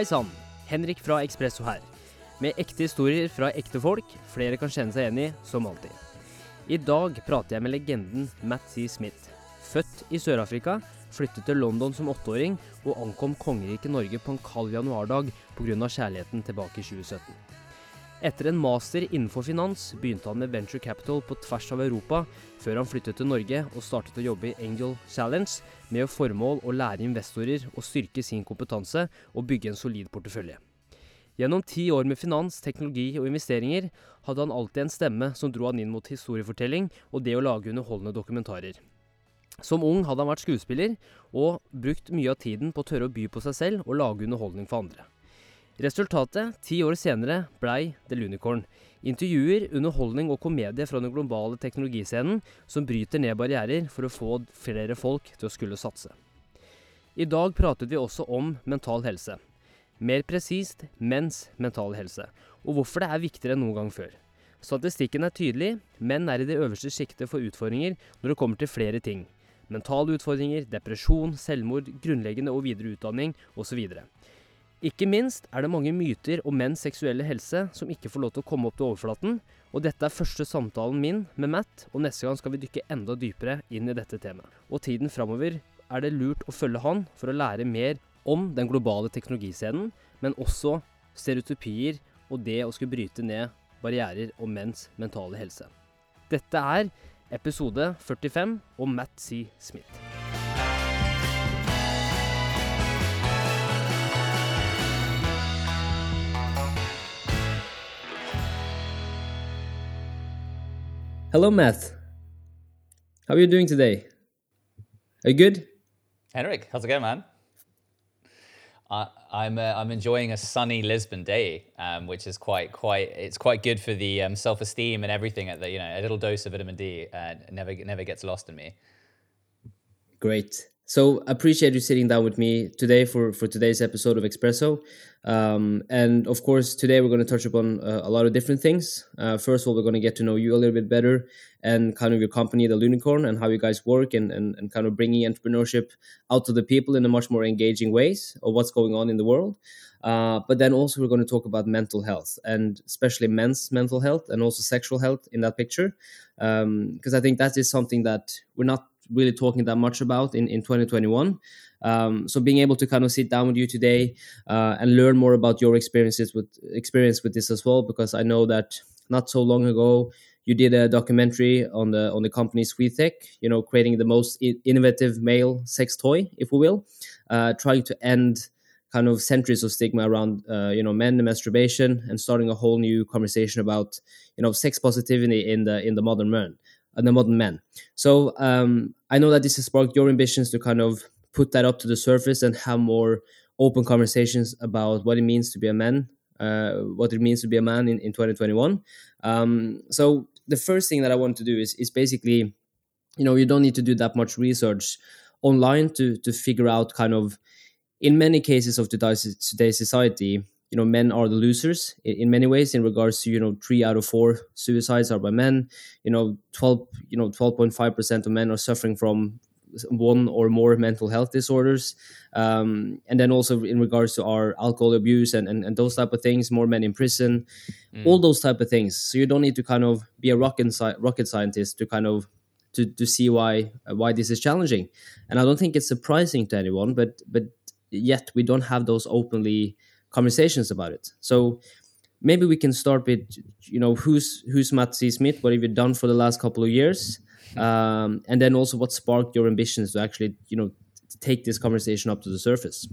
Hei sann, Henrik fra Ekspresso her. Med ekte historier fra ekte folk flere kan kjenne seg igjen i, som alltid. I dag prater jeg med legenden Matt C. Smith. Født i Sør-Afrika, flyttet til London som åtteåring og ankom kongeriket Norge på en kald januardag pga. kjærligheten tilbake i 2017. Etter en master innenfor finans begynte han med venture capital på tvers av Europa, før han flyttet til Norge og startet å jobbe i Angel Challenge med formål å lære investorer å styrke sin kompetanse og bygge en solid portefølje. Gjennom ti år med finans, teknologi og investeringer hadde han alltid en stemme som dro han inn mot historiefortelling og det å lage underholdende dokumentarer. Som ung hadde han vært skuespiller, og brukt mye av tiden på å tørre å by på seg selv og lage underholdning for andre. Resultatet, ti år senere, blei The Lunicorn. Intervjuer, underholdning og komedie fra den globale teknologiscenen som bryter ned barrierer for å få flere folk til å skulle satse. I dag pratet vi også om mental helse. Mer presist menns mental helse, og hvorfor det er viktigere enn noen gang før. Statistikken er tydelig, menn er i det øverste sjiktet for utfordringer når det kommer til flere ting. Mentale utfordringer, depresjon, selvmord, grunnleggende og videre utdanning osv. Ikke minst er det mange myter om menns seksuelle helse som ikke får lov til å komme opp til overflaten, og dette er første samtalen min med Matt, og neste gang skal vi dykke enda dypere inn i dette temaet. Og tiden framover er det lurt å følge han for å lære mer om den globale teknologiscenen, men også stereotypier og det å skulle bryte ned barrierer om menns mentale helse. Dette er episode 45 om Matt C. Smith. Hello, Matt. How are you doing today? Are you good? Henrik, how's it going, man? I, I'm uh, I'm enjoying a sunny Lisbon day, um, which is quite quite it's quite good for the um, self esteem and everything. At the you know a little dose of vitamin D uh, never never gets lost in me. Great. So appreciate you sitting down with me today for, for today's episode of Expresso. Um, and of course, today we're going to touch upon uh, a lot of different things. Uh, first of all, we're going to get to know you a little bit better and kind of your company, The Lunicorn, and how you guys work and, and, and kind of bringing entrepreneurship out to the people in a much more engaging ways of what's going on in the world. Uh, but then also we're going to talk about mental health and especially men's mental health and also sexual health in that picture. Because um, I think that is something that we're not really talking that much about in, in 2021. Um, so being able to kind of sit down with you today uh, and learn more about your experiences with experience with this as well, because I know that not so long ago you did a documentary on the on the company Sweettech, you know, creating the most innovative male sex toy, if we will, uh, trying to end kind of centuries of stigma around uh, you know men and masturbation and starting a whole new conversation about you know sex positivity in the in the modern man the modern man. So um, I know that this has sparked your ambitions to kind of put that up to the surface and have more open conversations about what it means to be a man, uh, what it means to be a man in, in 2021. Um, so the first thing that I want to do is is basically, you know, you don't need to do that much research online to to figure out kind of in many cases of today's, today's society you know men are the losers in, in, many ways in regards to you know three out of four suicides are by men. You know 12 you know 12.5% of men are suffering from one or more mental health disorders. Um, and then also in regards to our alcohol abuse and, and, and those type of things more men in prison mm. all those type of things. So you don't need to kind of be a rocket, rocket scientist to kind of to, to see why why this is challenging. And i don't think it's surprising to anyone but but yet we don't have those openly conversations about it. So maybe we can start with you know who's who's Matt C. Smith, what have you done for the last couple of years, um, and then also what sparked your ambitions to actually you know take this conversation up to the surface.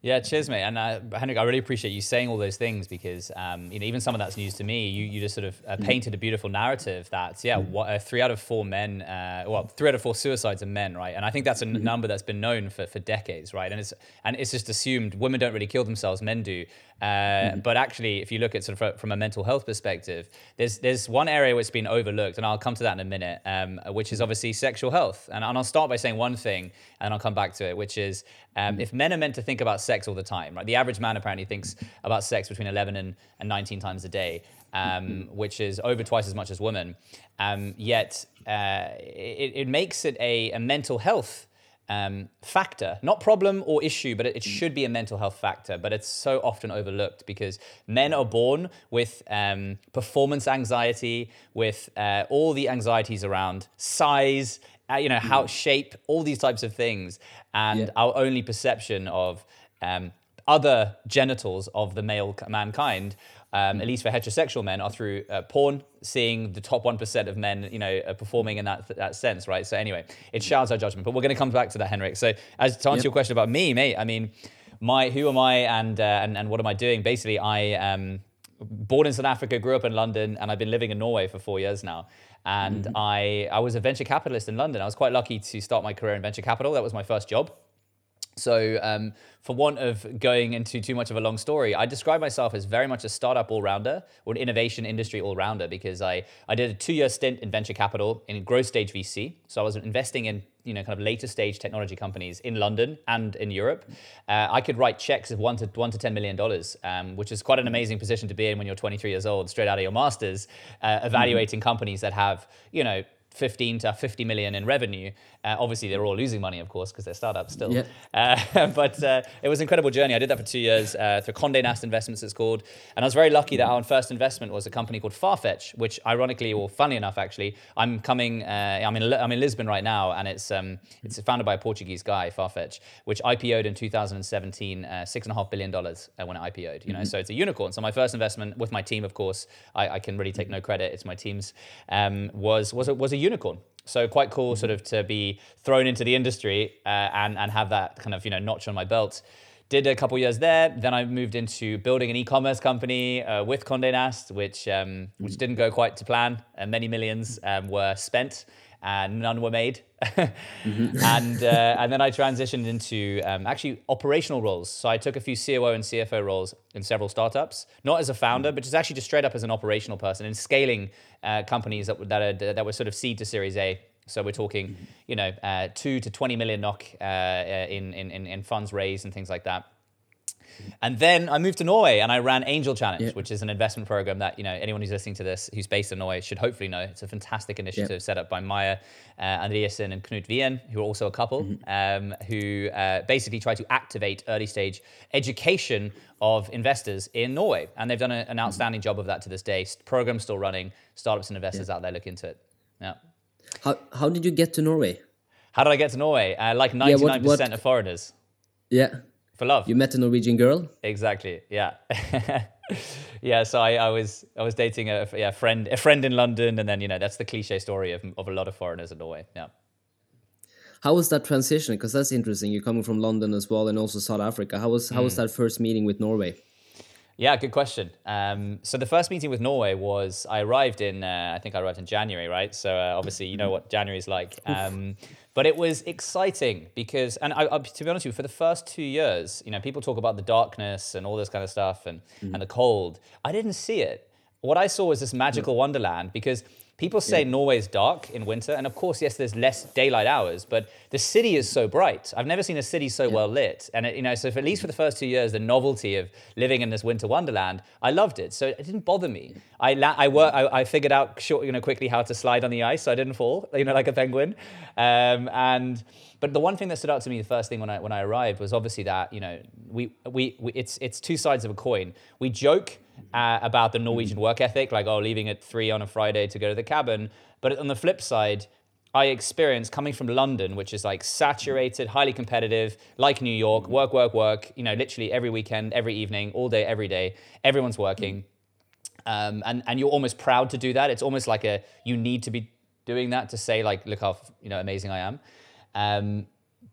Yeah, cheers, mate. And uh, Henrik, I really appreciate you saying all those things because um, you know even some of that's news to me. You you just sort of uh, mm. painted a beautiful narrative that yeah, mm. what, uh, three out of four men, uh, well, three out of four suicides are men, right? And I think that's a mm-hmm. number that's been known for, for decades, right? And it's and it's just assumed women don't really kill themselves, men do. Uh, mm-hmm. But actually, if you look at sort of from a mental health perspective, there's there's one area which has been overlooked, and I'll come to that in a minute, um, which is obviously sexual health. And, and I'll start by saying one thing, and I'll come back to it, which is um, mm-hmm. if men are meant to think about sex all the time, right? The average man apparently thinks about sex between 11 and, and 19 times a day, um, which is over twice as much as women. Um, yet uh, it, it makes it a, a mental health um, factor, not problem or issue, but it, it, should be a mental health factor. But it's so often overlooked because men are born with um, performance anxiety, with uh, all the anxieties around size, uh, you know, how shape, all these types of things, and yeah. our only perception of um, other genitals of the male mankind um, at least for heterosexual men, are through uh, porn, seeing the top 1% of men, you know, uh, performing in that, that sense, right? So anyway, it shouts our judgment, but we're going to come back to that, Henrik. So as to answer yep. your question about me, mate, I mean, my, who am I and, uh, and, and what am I doing? Basically, I, um, born in South Africa, grew up in London, and I've been living in Norway for four years now. And mm-hmm. I, I was a venture capitalist in London. I was quite lucky to start my career in venture capital. That was my first job. So, um, for want of going into too much of a long story, I describe myself as very much a startup all rounder or an innovation industry all rounder because I, I did a two year stint in venture capital in growth stage VC. So, I was investing in you know kind of later stage technology companies in London and in Europe. Uh, I could write checks of one to one to ten million dollars, um, which is quite an amazing position to be in when you're 23 years old, straight out of your masters, uh, evaluating mm-hmm. companies that have you know 15 to 50 million in revenue. Uh, obviously, they're all losing money, of course, because they're startups still. Yeah. Uh, but uh, it was an incredible journey. I did that for two years uh, through Condé Nast Investments, it's called. And I was very lucky that our first investment was a company called Farfetch, which, ironically, or funny enough, actually, I'm coming. Uh, I'm in I'm in Lisbon right now, and it's um, it's founded by a Portuguese guy, Farfetch, which IPO'd in 2017, uh, six and a half billion dollars when it IPO'd. You know, mm-hmm. so it's a unicorn. So my first investment with my team, of course, I, I can really take no credit. It's my team's. Um, was was a, was a unicorn. So quite cool, sort of, to be thrown into the industry uh, and and have that kind of you know notch on my belt. Did a couple years there. Then I moved into building an e-commerce company uh, with Condé Nast, which um, which didn't go quite to plan. and many millions um, were spent and none were made. mm-hmm. and uh, and then I transitioned into um, actually operational roles. So I took a few COO and CFO roles in several startups, not as a founder, but just actually just straight up as an operational person in scaling uh, companies that that are, that were sort of seed to Series A. So we're talking, mm-hmm. you know, uh, two to twenty million NOK uh, uh, in, in in funds raised and things like that. And then I moved to Norway and I ran Angel Challenge, yeah. which is an investment program that you know anyone who's listening to this who's based in Norway should hopefully know. It's a fantastic initiative yeah. set up by Maya uh, Adriaensen and Knut Wien, who are also a couple, mm-hmm. um, who uh, basically try to activate early stage education of investors in Norway. And they've done a, an outstanding mm-hmm. job of that to this day. Program's still running. Startups and investors yeah. out there look into it. Yeah. How, how did you get to Norway? How did I get to Norway? Uh, like 99% yeah, what, what, of foreigners. Yeah for love. You met a Norwegian girl. Exactly. Yeah. yeah. So I, I was I was dating a yeah friend a friend in London, and then you know that's the cliche story of of a lot of foreigners in Norway. Yeah. How was that transition? Because that's interesting. You're coming from London as well, and also South Africa. How was how was hmm. that first meeting with Norway? Yeah, good question. Um, so the first meeting with Norway was I arrived in uh, I think I arrived in January, right? So uh, obviously you know what January is like. Um, but it was exciting because, and I, I, to be honest with you, for the first two years, you know, people talk about the darkness and all this kind of stuff and, mm. and the cold. I didn't see it. What I saw was this magical yeah. wonderland because People say yeah. Norway's dark in winter, and of course, yes, there's less daylight hours, but the city is so bright. I've never seen a city so yeah. well lit, and it, you know, so for at least for the first two years, the novelty of living in this winter wonderland, I loved it. So it didn't bother me. I I work, I, I figured out short, you know, quickly how to slide on the ice, so I didn't fall, you know, like a penguin. Um, and but the one thing that stood out to me, the first thing when I when I arrived, was obviously that you know we we, we it's it's two sides of a coin. We joke uh, about the Norwegian work ethic, like, oh, leaving at three on a Friday to go to the cabin. But on the flip side, I experienced coming from London, which is like saturated, highly competitive, like New York, work, work, work, you know, literally every weekend, every evening, all day, every day, everyone's working. Um, and, and you're almost proud to do that. It's almost like a, you need to be doing that to say like, look how, you know, amazing I am. Um,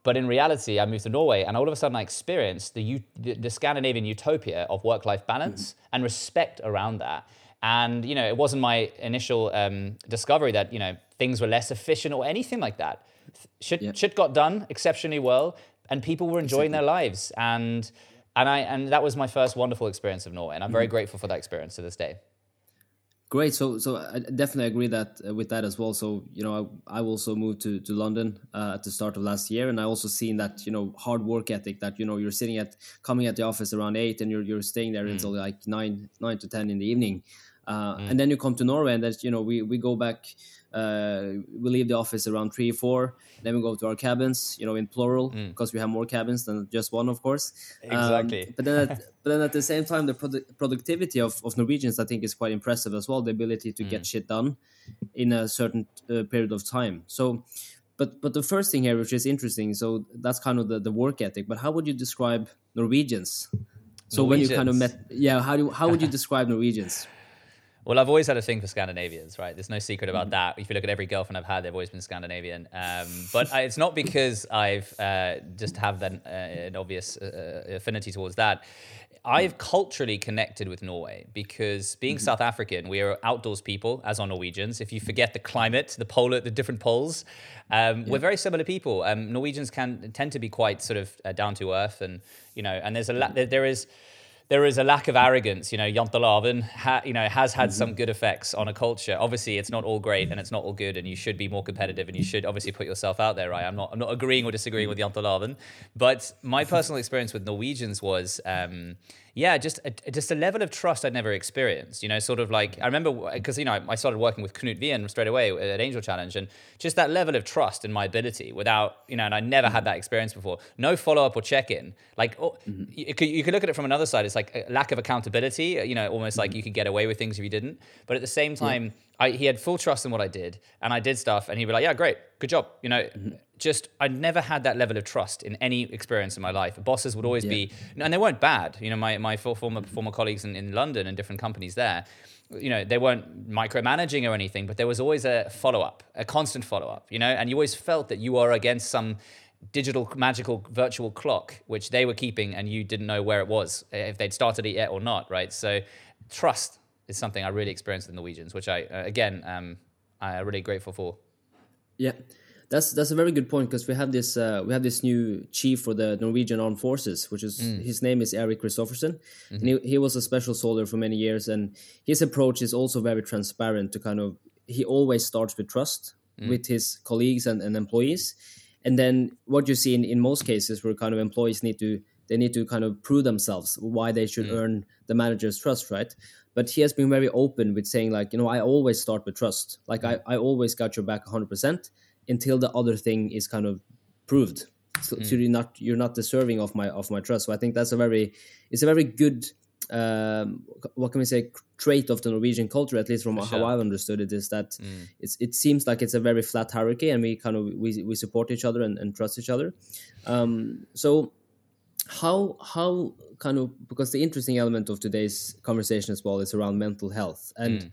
but in reality, I moved to Norway, and all of a sudden, I experienced the, the, the Scandinavian utopia of work-life balance mm-hmm. and respect around that. And you know, it wasn't my initial um, discovery that you know things were less efficient or anything like that. Shit, yeah. shit got done exceptionally well, and people were enjoying exactly. their lives. And and I and that was my first wonderful experience of Norway, and I'm very mm-hmm. grateful for that experience to this day. Great. So, so I definitely agree that uh, with that as well. So, you know, I, I also moved to to London uh, at the start of last year, and I also seen that you know hard work ethic. That you know you're sitting at coming at the office around eight, and you're you're staying there mm. until like nine nine to ten in the evening, uh, mm. and then you come to Norway, and that you know we we go back uh, we leave the office around three, four. Then we go to our cabins, you know, in plural, mm. because we have more cabins than just one, of course. Exactly. Um, but then, at, but then at the same time, the produ- productivity of, of Norwegians, I think, is quite impressive as well. The ability to mm. get shit done in a certain uh, period of time. So, but but the first thing here, which is interesting, so that's kind of the, the work ethic. But how would you describe Norwegians? So Norwegians. when you kind of met, yeah, how do how would you describe Norwegians? Well, I've always had a thing for Scandinavians, right? There's no secret about mm-hmm. that. If you look at every girlfriend I've had, they've always been Scandinavian. Um, but I, it's not because I've uh, just have that, uh, an obvious uh, uh, affinity towards that. I've culturally connected with Norway because being mm-hmm. South African, we are outdoors people, as are Norwegians. If you forget the climate, the polar, the different poles, um, yeah. we're very similar people. Um, Norwegians can tend to be quite sort of uh, down to earth, and you know, and there's a la- there, there is there is a lack of arrogance. You know, Janteloven ha, you know, has had mm-hmm. some good effects on a culture. Obviously, it's not all great and it's not all good, and you should be more competitive and you should obviously put yourself out there, right? I'm not, I'm not agreeing or disagreeing with Janteloven, but my personal experience with Norwegians was. Um, yeah, just a, just a level of trust I'd never experienced. You know, sort of like I remember because you know I started working with Knut Wien straight away at Angel Challenge, and just that level of trust in my ability without you know, and I never had that experience before. No follow up or check in. Like oh, mm-hmm. you, could, you could look at it from another side. It's like a lack of accountability. You know, almost mm-hmm. like you could get away with things if you didn't. But at the same time. Yeah. I, he had full trust in what I did, and I did stuff, and he'd be like, "Yeah, great, good job." You know, mm-hmm just I never had that level of trust in any experience in my life. Bosses would always yeah. be, and they weren't bad. You know, my my former former colleagues in, in London and different companies there, you know, they weren't micromanaging or anything, but there was always a follow up, a constant follow up. You know, and you always felt that you are against some digital magical virtual clock which they were keeping and you didn't know where it was if they'd started it yet or not right so trust is something i really experienced in norwegians which i uh, again um, i'm really grateful for yeah that's that's a very good point because we have this uh, we have this new chief for the Norwegian Armed Forces, which is mm. his name is Eirik Kristoffersen, mm-hmm. and he, he was a special soldier for many years, and his approach is also very transparent. To kind of he always starts with trust mm. with his colleagues and, and employees, and then what you see in, in most cases where kind of employees need to they need to kind of prove themselves why they should mm. earn the manager's trust, right? But he has been very open with saying like you know I always start with trust, like mm. I I always got your back 100 percent until the other thing is kind of proved. So, mm. so, you're not you're not deserving of my of my trust. So I think that's a very it's a very good um, what can we say trait of the Norwegian culture, at least from sure. how I've understood it, is that mm. it's it seems like it's a very flat hierarchy, and we kind of we, we support each other and, and trust each other. Um, so how how kind of because the interesting element of today's conversation as well is around mental health and. Mm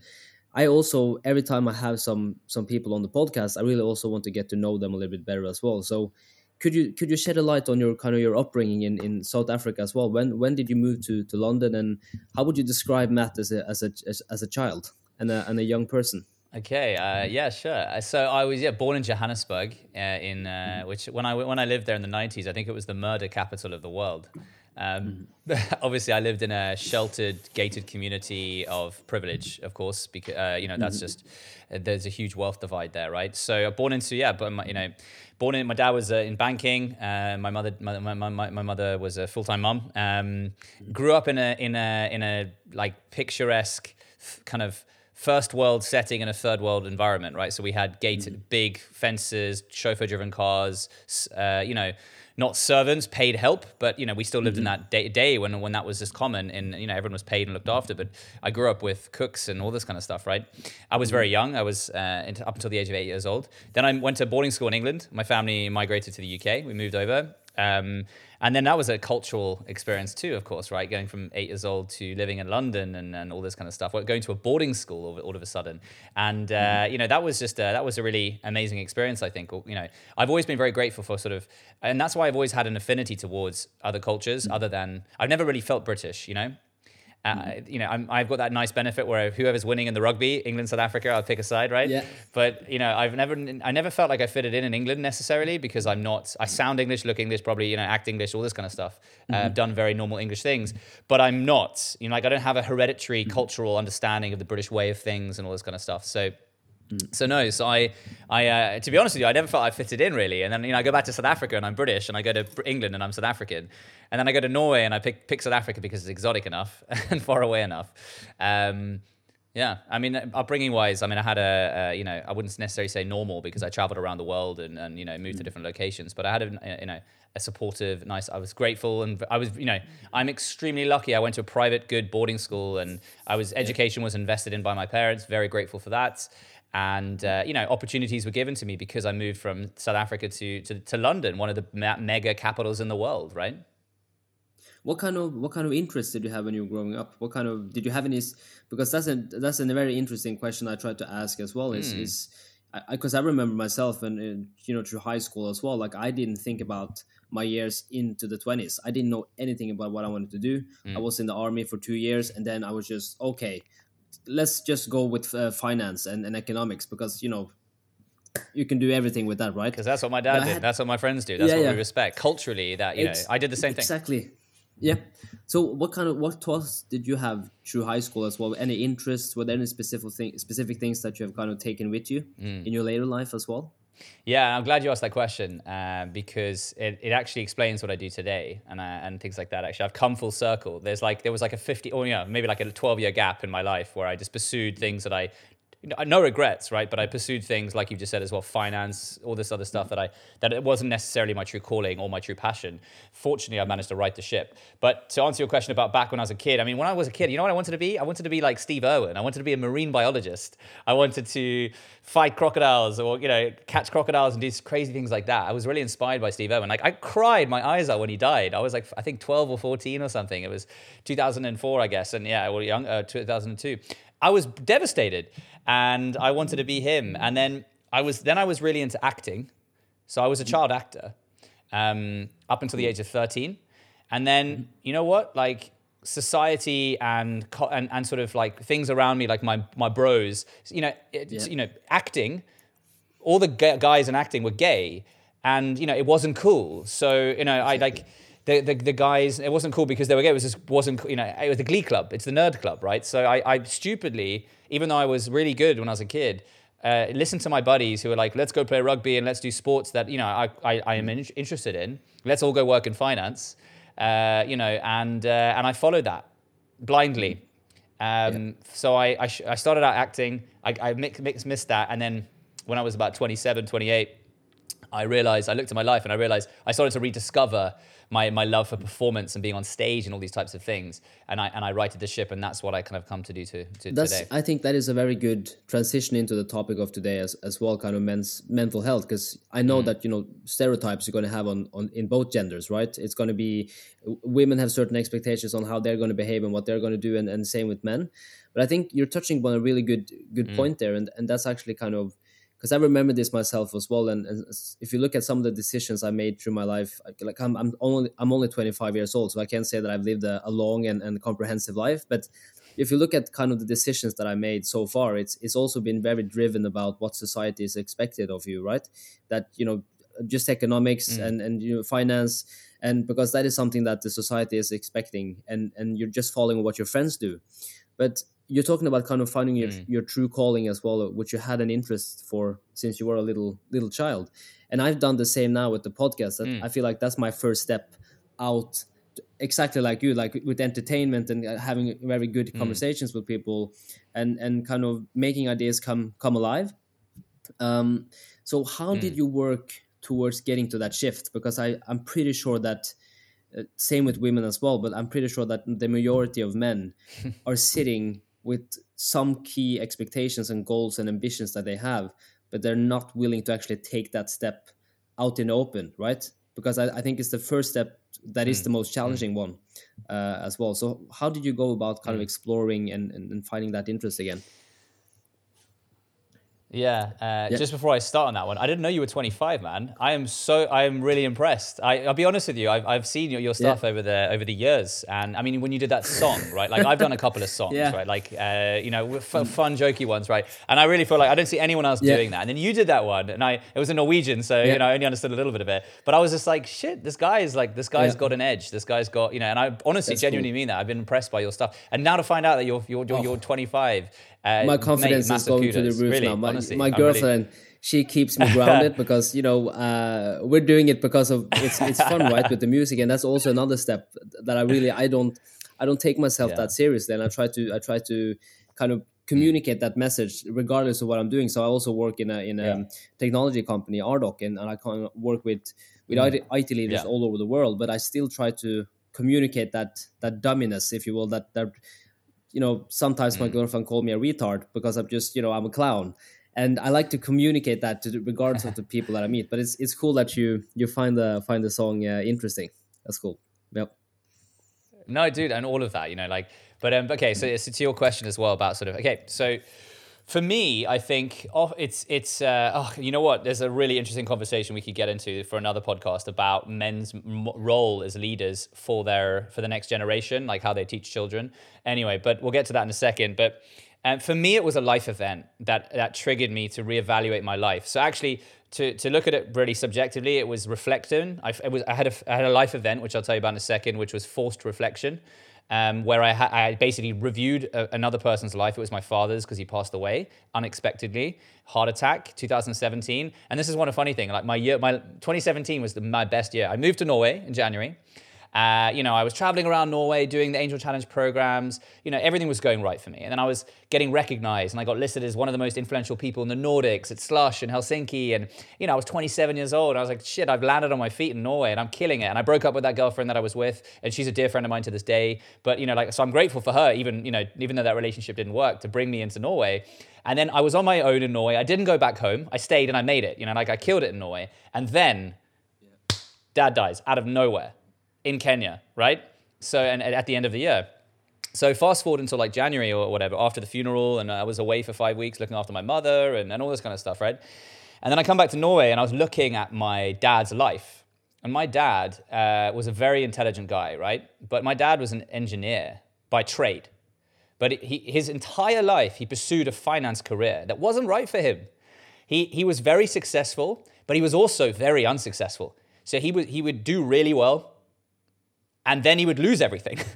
I also every time I have some some people on the podcast, I really also want to get to know them a little bit better as well. So could you could you shed a light on your kind of your upbringing in, in South Africa as well? When when did you move to, to London and how would you describe Matt as a as a as, as a child and a and a young person? Okay, uh, yeah, sure. Uh, so I was yeah born in Johannesburg, uh, in uh, mm-hmm. which when I when I lived there in the nineties, I think it was the murder capital of the world. Um, mm. obviously, I lived in a sheltered, gated community of privilege, of course, because uh, you know that's mm. just uh, there's a huge wealth divide there, right? So, born into yeah, but my, you know, born in my dad was uh, in banking. Uh, my mother, my, my, my, my mother was a full time mom. Um, grew up in a in a in a like picturesque kind of first world setting in a third world environment, right? So we had gated, mm. big fences, chauffeur driven cars, uh, you know not servants, paid help, but you know we still lived mm-hmm. in that day, day when when that was just common, and you know everyone was paid and looked after. But I grew up with cooks and all this kind of stuff, right? I was very mm-hmm. young. I was uh, up until the age of eight years old. Then I went to boarding school in England. My family migrated to the UK. We moved over. Um, and then that was a cultural experience too, of course, right? Going from eight years old to living in London and, and all this kind of stuff. Going to a boarding school all, all of a sudden, and uh, mm-hmm. you know that was just a, that was a really amazing experience. I think you know I've always been very grateful for sort of, and that's why I've always had an affinity towards other cultures, mm-hmm. other than I've never really felt British, you know. Uh, mm-hmm. You know, i have got that nice benefit where whoever's winning in the rugby, England, South Africa, I'll pick a side, right? Yeah. But you know, I've never, I never felt like I fitted in in England necessarily because I'm not. I sound English, look English, probably you know, act English, all this kind of stuff. Uh, mm-hmm. I've done very normal English things, but I'm not. You know, like I don't have a hereditary mm-hmm. cultural understanding of the British way of things and all this kind of stuff. So. So no, so I, I, uh, to be honest with you, I never felt I fitted in really. And then you know, I go back to South Africa and I'm British, and I go to England and I'm South African, and then I go to Norway and I pick pick South Africa because it's exotic enough and far away enough. Um, yeah, I mean, upbringing wise, I mean, I had a, a, you know, I wouldn't necessarily say normal because I traveled around the world and, and you know moved to mm. different locations, but I had a, you know a supportive, nice. I was grateful, and I was, you know, I'm extremely lucky. I went to a private, good boarding school, and I was education was invested in by my parents. Very grateful for that and uh, you know opportunities were given to me because I moved from South Africa to to, to London, one of the mega capitals in the world, right? What kind of what kind of interests did you have when you were growing up? What kind of did you have any? Because that's a that's a very interesting question I tried to ask as well. Is mm. is because I, I, remember myself and uh, you know through high school as well. Like I didn't think about my years into the twenties. I didn't know anything about what I wanted to do. Mm. I was in the army for two years, and then I was just okay let's just go with uh, finance and, and economics because you know you can do everything with that, right? Because that's what my dad did. Had, that's what my friends do. That's yeah, what yeah. we respect culturally. That you it's, know, I did the same exactly. thing. Exactly. Yeah. So, what kind of what thoughts did you have through high school as well? Any interests? Were there any specific thing, specific things that you have kind of taken with you mm. in your later life as well? Yeah, I'm glad you asked that question uh, because it, it actually explains what I do today and uh, and things like that. Actually, I've come full circle. There's like there was like a 50 or yeah, maybe like a 12 year gap in my life where I just pursued things that I no regrets, right? But I pursued things like you just said as well, finance, all this other stuff that I that it wasn't necessarily my true calling or my true passion. Fortunately, I managed to right the ship. But to answer your question about back when I was a kid, I mean, when I was a kid, you know what I wanted to be? I wanted to be like Steve Irwin. I wanted to be a marine biologist. I wanted to fight crocodiles or you know catch crocodiles and do crazy things like that. I was really inspired by Steve Irwin. Like I cried my eyes out when he died. I was like I think 12 or 14 or something. It was 2004, I guess, and yeah, well, young uh, 2002. I was devastated and I wanted to be him. And then I was then I was really into acting, so I was a child actor um, up until the age of thirteen, and then you know what, like society and and and sort of like things around me, like my my bros, you know, it, yeah. you know, acting. All the guys in acting were gay, and you know it wasn't cool. So you know, I like the, the, the guys, it wasn't cool because they were gay. It was just wasn't, you know, it was the glee club. It's the nerd club, right? So I, I stupidly, even though I was really good when I was a kid, uh, listened to my buddies who were like, let's go play rugby and let's do sports that, you know, I, I, I am in, interested in. Let's all go work in finance, uh, you know, and, uh, and I followed that blindly. Um, yeah. So I, I, I, started out acting. I, I mix, mix, missed that. And then when I was about 27, 28, I realized, I looked at my life and I realized I started to rediscover my my love for performance and being on stage and all these types of things. And I and I righted the ship, and that's what I kind of come to do to, to today. I think that is a very good transition into the topic of today as, as well, kind of men's mental health, because I know mm. that you know stereotypes you're going to have on, on in both genders, right? It's going to be women have certain expectations on how they're going to behave and what they're going to do, and, and same with men. But I think you're touching on a really good good mm. point there, and and that's actually kind of because I remember this myself as well. And, and, if you look at some of the decisions I made through my life, like I'm, I'm only I'm only 25 years old, so I can't say that I've lived a, a long and, and comprehensive life. But if you look at kind of the decisions that I made so far, it's it's also been very driven about what society is expected of you, right? That you know, just economics mm. and and you know finance, and because that is something that the society is expecting, and and you're just following what your friends do. But you're talking about kind of finding your, mm. your true calling as well which you had an interest for since you were a little little child and i've done the same now with the podcast mm. i feel like that's my first step out exactly like you like with entertainment and uh, having very good mm. conversations with people and and kind of making ideas come come alive um so how did mm. you work towards getting to that shift because i i'm pretty sure that uh, same with women as well but i'm pretty sure that the majority of men are sitting with some key expectations and goals and ambitions that they have, but they're not willing to actually take that step out in the open, right? Because I, I think it's the first step that is mm. the most mm. challenging mm. one uh, as well. So, how did you go about kind mm. of exploring and, and, and finding that interest again? Yeah, uh, yeah, Just before I start on that one, I didn't know you were 25, man. I am so I am really impressed. I, will be honest with you. I've, I've seen your, your stuff yeah. over the over the years, and I mean, when you did that song, right? Like I've done a couple of songs, yeah. right? Like uh, you know, f- fun, jokey ones, right? And I really feel like I don't see anyone else doing that. And then you did that one, and I it was a Norwegian, so you know, I only understood a little bit of it. But I was just like, shit, this guy is like, this guy's got an edge. This guy's got, you know, and I honestly, That's genuinely cool. mean that. I've been impressed by your stuff, and now to find out that you're you're you're, oh. you're 25 uh, my confidence mate, is going kudos. to the roof really, now. My, honestly, my girlfriend, really... she keeps me grounded because you know uh, we're doing it because of it's it's fun, right, with the music, and that's also another step that I really I don't I don't take myself yeah. that seriously, and I try to I try to kind of communicate that message regardless of what I'm doing. So I also work in a in a yeah. technology company, Ardoc, and, and I can work with with mm. IT leaders yeah. all over the world. But I still try to communicate that that dumminess, if you will, that that you know, sometimes my mm. girlfriend called me a retard because I'm just, you know, I'm a clown. And I like to communicate that to the, regardless of the people that I meet. But it's it's cool that you you find the find the song uh, interesting. That's cool. Yep. No, dude, and all of that, you know, like, but um, okay. So, so to your question as well about sort of okay, so for me, I think oh, it's it's uh, oh, you know what? There's a really interesting conversation we could get into for another podcast about men's m- role as leaders for their for the next generation, like how they teach children. Anyway, but we'll get to that in a second. But um, for me, it was a life event that that triggered me to reevaluate my life. So actually, to, to look at it really subjectively, it was reflecting. I, it was, I, had a, I had a life event, which I'll tell you about in a second, which was forced reflection um, where I, ha- I basically reviewed a- another person's life. It was my father's because he passed away unexpectedly, heart attack, 2017. And this is one of funny thing. Like my year, my 2017 was the, my best year. I moved to Norway in January. Uh, you know, I was traveling around Norway doing the Angel Challenge programs. You know, everything was going right for me. And then I was getting recognized and I got listed as one of the most influential people in the Nordics at Slush in Helsinki. And, you know, I was 27 years old. I was like, shit, I've landed on my feet in Norway and I'm killing it. And I broke up with that girlfriend that I was with. And she's a dear friend of mine to this day. But, you know, like, so I'm grateful for her, even, you know, even though that relationship didn't work, to bring me into Norway. And then I was on my own in Norway. I didn't go back home. I stayed and I made it. You know, like I killed it in Norway. And then dad dies out of nowhere in Kenya, right? So, and at the end of the year. So fast forward until like January or whatever, after the funeral, and I was away for five weeks looking after my mother and, and all this kind of stuff, right? And then I come back to Norway and I was looking at my dad's life. And my dad uh, was a very intelligent guy, right? But my dad was an engineer by trade. But he, his entire life, he pursued a finance career that wasn't right for him. He, he was very successful, but he was also very unsuccessful. So he would, he would do really well and then he would lose everything.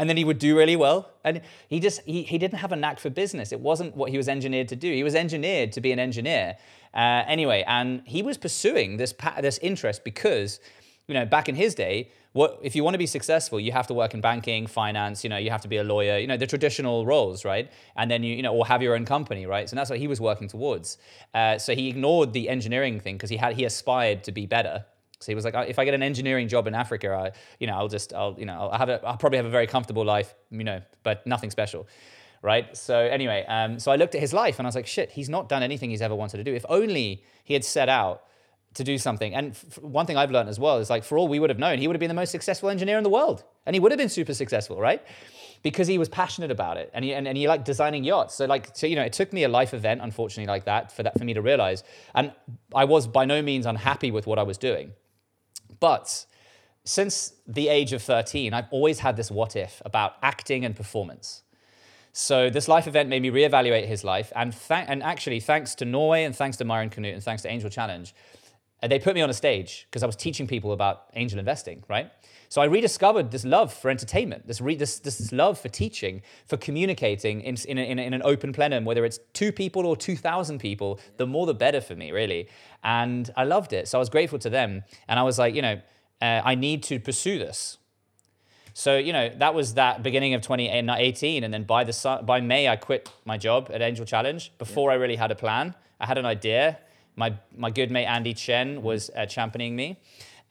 And then he would do really well. And he just he, he didn't have a knack for business. It wasn't what he was engineered to do. He was engineered to be an engineer. Uh, anyway and he was pursuing this this interest because you know back in his day what if you want to be successful you have to work in banking finance you know you have to be a lawyer you know the traditional roles right? And then you you know or have your own company right? So that's what he was working towards. Uh, so he ignored the engineering thing because he had he aspired to be better so he was like, if I get an engineering job in Africa, I, you know, I'll just, I'll, you know, I'll have a, I'll probably have a very comfortable life, you know, but nothing special, right? So anyway, um, so I looked at his life and I was like, shit, he's not done anything he's ever wanted to do. If only he had set out to do something. And f- one thing I've learned as well is like, for all we would have known, he would have been the most successful engineer in the world, and he would have been super successful, right? Because he was passionate about it, and he and, and he liked designing yachts. So like, so you know, it took me a life event, unfortunately, like that for that for me to realize. And I was by no means unhappy with what I was doing but since the age of 13, I've always had this what if about acting and performance. So this life event made me reevaluate his life, and th- and actually thanks to Norway and thanks to Maja and Knut and thanks to Angel Challenge, uh, they put me on a stage because I was teaching people about angel investing, right? So I rediscovered this love for entertainment, this, re- this, this, love for teaching, for communicating in, in, a, in, a, in, an open plenum, whether it's two people or 2,000 people, the more the better for me, really. And I loved it. So I was grateful to them. And I was like, you know, uh, I need to pursue this. So, you know, that was that beginning of 2018. And then by, the, by May, I quit my job at Angel Challenge before yeah. I really had a plan. I had an idea. My, my good mate Andy Chen was uh, championing me.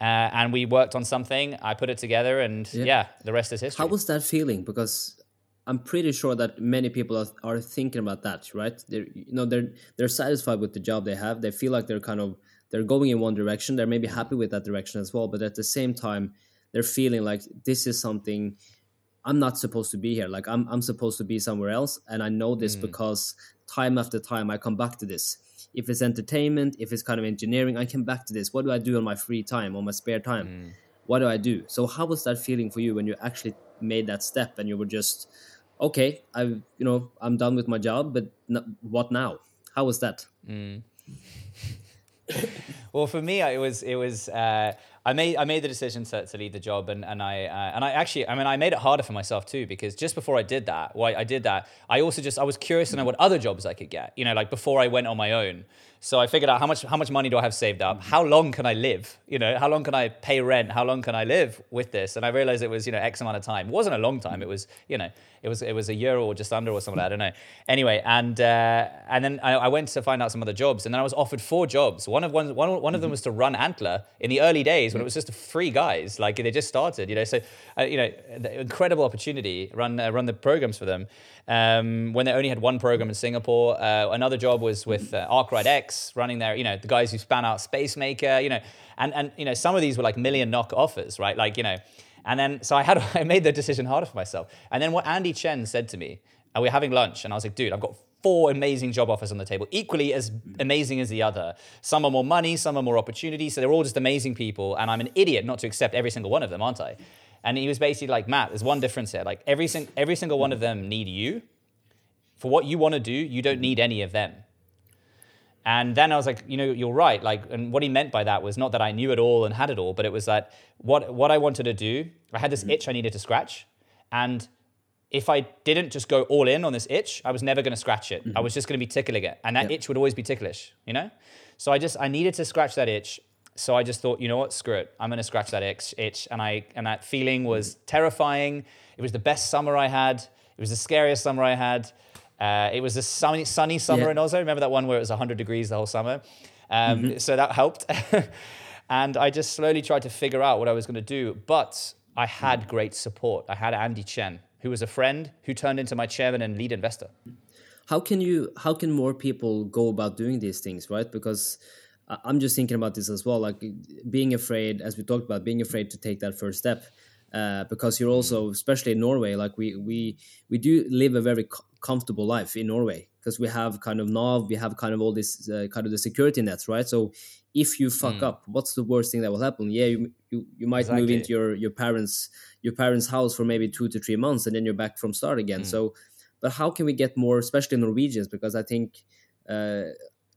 Uh, and we worked on something. I put it together, and yeah. yeah. the rest is history. How was that feeling? Because I'm pretty sure that many people are, are thinking about that, right? They're you know they're they're satisfied with the job they have. They feel like they're kind of they're going in one direction. They're maybe happy with that direction as well, but at the same time, they're feeling like this is something I'm not supposed to be here. Like I'm I'm supposed to be somewhere else, and I know this mm. because time after time I come back to this if it's entertainment, if it's kind of engineering. I come back to this. What do I do on my free time, on my spare time? Mm. What do I do? So how was that feeling for you when you actually made that step and you were just, okay, I, you know, I'm done with my job, but n- what now? How was that? Mm. well, for me, it was it was uh, I made I made the decision to, to leave the job, and and I uh, and I actually I mean I made it harder for myself too because just before I did that, why I did that, I also just I was curious to know what other jobs I could get. You know, like before I went on my own. So I figured out how much how much money do I have saved up? How long can I live? You know, how long can I pay rent? How long can I live with this? And I realized it was you know X amount of time. It wasn't a long time. It was you know it was it was a year or just under or something. I don't know. Anyway, and uh, and then I, I, went to find out some other jobs, and then I was offered four jobs. One of one one one of them was to run Antler in the early days when it was just three guys, like they just started. You know, so uh, you know, incredible opportunity run uh, run the programs for them um, when they only had one program in Singapore. Uh, another job was with uh, Arkwright X, running there. you know, the guys who span out Spacemaker, you know, and, and, you know, some of these were like million knock offers, right? Like, you know, and then, so I had, I made the decision harder for myself. And then what Andy Chen said to me, and we are having lunch, and I was like, dude, I've got four amazing job offers on the table, equally as amazing as the other. Some are more money, some are more opportunity. So they're all just amazing people. And I'm an idiot not to accept every single one of them, aren't I? And he was basically like, Matt, there's one difference here. Like every, sing- every single one of them need you. For what you want to do, you don't need any of them. And then I was like, you know, you're right. Like, and what he meant by that was not that I knew it all and had it all, but it was that what what I wanted to do, I had this mm-hmm. itch I needed to scratch. And if I didn't just go all in on this itch, I was never going to scratch it. Mm-hmm. I was just going to be tickling it. And that itch would always be ticklish, you know? So I just, I needed to scratch that itch so I just thought, you know what, screw it. I'm gonna scratch that itch, itch. And I and that feeling was terrifying. It was the best summer I had. It was the scariest summer I had. Uh, it was a sunny, sunny summer yeah. in Oslo. Remember that one where it was 100 degrees the whole summer? Um, mm-hmm. So that helped. and I just slowly tried to figure out what I was going to do. But I had great support. I had Andy Chen, who was a friend who turned into my chairman and lead investor. How can you? How can more people go about doing these things, right? Because I'm just thinking about this as well, like being afraid, as we talked about, being afraid to take that first step. Uh, because you're also, especially in Norway, like we we we do live a very comfortable life in Norway because we have kind of Nav, we have kind of all this uh, kind of the security nets, right? So if you fuck mm. up, what's the worst thing that will happen? Yeah, you you, you might exactly. move into your your parents your parents' house for maybe two to three months, and then you're back from start again. Mm. So, but how can we get more, especially Norwegians? Because I think. Uh,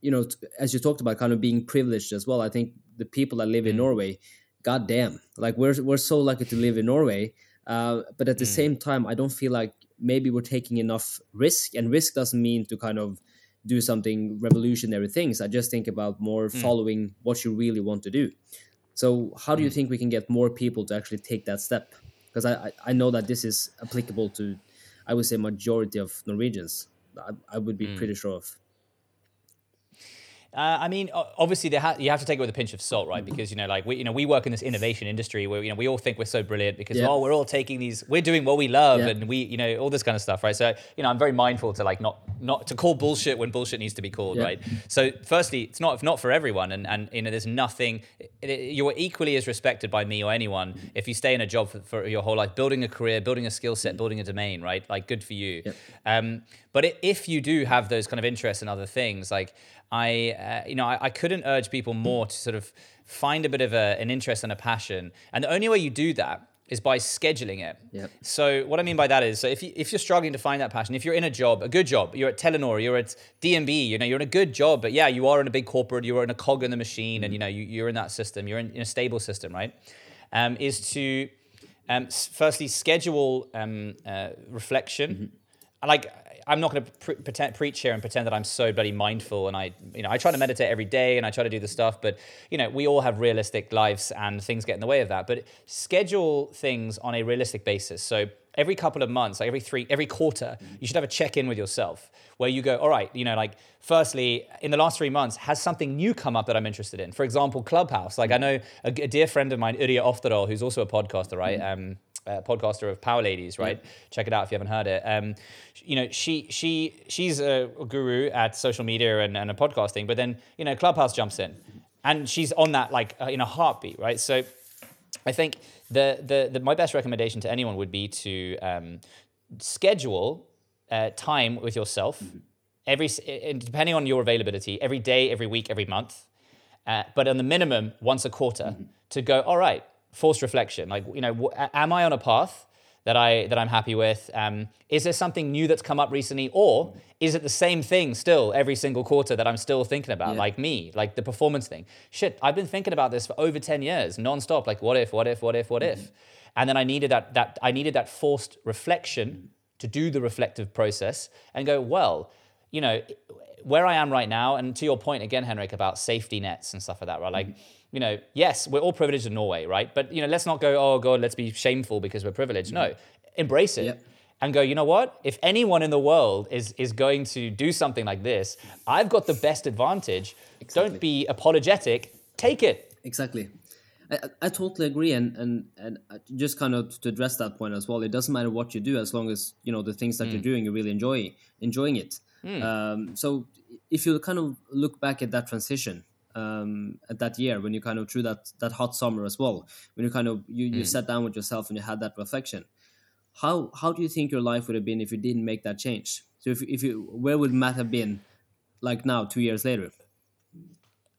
you know, as you talked about, kind of being privileged as well. I think the people that live mm. in Norway, god damn like we're we're so lucky to live in norway uh, but at the mm. same time i don't feel like maybe we're taking enough risk and risk doesn't mean to kind of do something revolutionary things i just think about more mm. following what you really want to do so how do you mm. think we can get more people to actually take that step because I, I know that this is applicable to i would say majority of norwegians i, I would be mm. pretty sure of uh, I mean, obviously, ha- you have to take it with a pinch of salt, right? Because you know, like we, you know, we work in this innovation industry where you know we all think we're so brilliant because yeah. oh, we're all taking these, we're doing what we love, and we, you know, all this kind of stuff, right? So you know, I'm very mindful to like not not to call bullshit when bullshit needs to be called, right? So, firstly, it's not not for everyone, and and you know, there's nothing. You're equally as respected by me or anyone if you stay in a job for, for your whole life, building a career, building a skill set, building a domain, right? Like, good for you. Um, but if you do have those kind of interests in other things, like I, uh, you know, I, I, couldn't urge people more to sort of find a bit of a, an interest and a passion. And the only way you do that is by scheduling it. Yep. So what I mean by that is, so if, you, if you're struggling to find that passion, if you're in a job, a good job, you're at Telenor, you're at DNB, you know, you're in a good job, but yeah, you are in a big corporate, you're in a cog in the machine, and you know, you, are in that system, you're in, in, a stable system, right? Um, is to um, firstly schedule um, uh, reflection. Mm-hmm. Like I'm not going to pre- pretend, preach here and pretend that I'm so bloody mindful. And I, you know, I try to meditate every day and I try to do the stuff. But you know, we all have realistic lives and things get in the way of that. But schedule things on a realistic basis. So every couple of months, like every three, every quarter, you should have a check in with yourself where you go, all right, you know, like firstly, in the last three months, has something new come up that I'm interested in? For example, Clubhouse. Like I know a, a dear friend of mine, Uriah Oftedal, who's also a podcaster, right? Mm-hmm. Um, uh, podcaster of Power Ladies, right? Check it out if you haven't heard it. Um, you know, she she she's a guru at social media and, and a podcasting, but then you know, Clubhouse jumps in, and she's on that like uh, in a heartbeat, right? So, I think the, the the my best recommendation to anyone would be to um, schedule uh, time with yourself. Mm-hmm. every depending on your availability, every day, every week, every month, uh, but on the minimum once a quarter to go. All right, forced reflection. Like you know, am I on a path that I that I'm happy with? Um, is there something new that's come up recently, or is it the same thing still every single quarter that I'm still thinking about? Like me, like the performance thing. Shit, I've been thinking about this for over ten years, nonstop. Like, what if? What if? What if? What if? And then I needed that that I needed that forced reflection to do the reflective process and go, well, you know, where I am right now, and to your point again, Henrik, about safety nets and stuff like that, right? Like, you know, yes, we're all privileged in Norway, right? But you know, let's not go, oh god, let's be shameful because we're privileged. No, embrace it. Yep. And go, you know what? If anyone in the world is is going to do something like this, I've got the best advantage. Don't be apologetic. Take it. Exactly. I, I- totally agree, and, and and just kind of to address that point as well. It doesn't matter what you do as long as you know the things that you're doing, you really enjoy enjoying it. Um, so if you kind of look back at that transition um, at that year when you kind of through that that hot summer as well, when you kind of you, you sat down with yourself and you had that reflection, how how do you think your life would have been if you didn't make that change? So if if you where would Matt have been like now, two years later?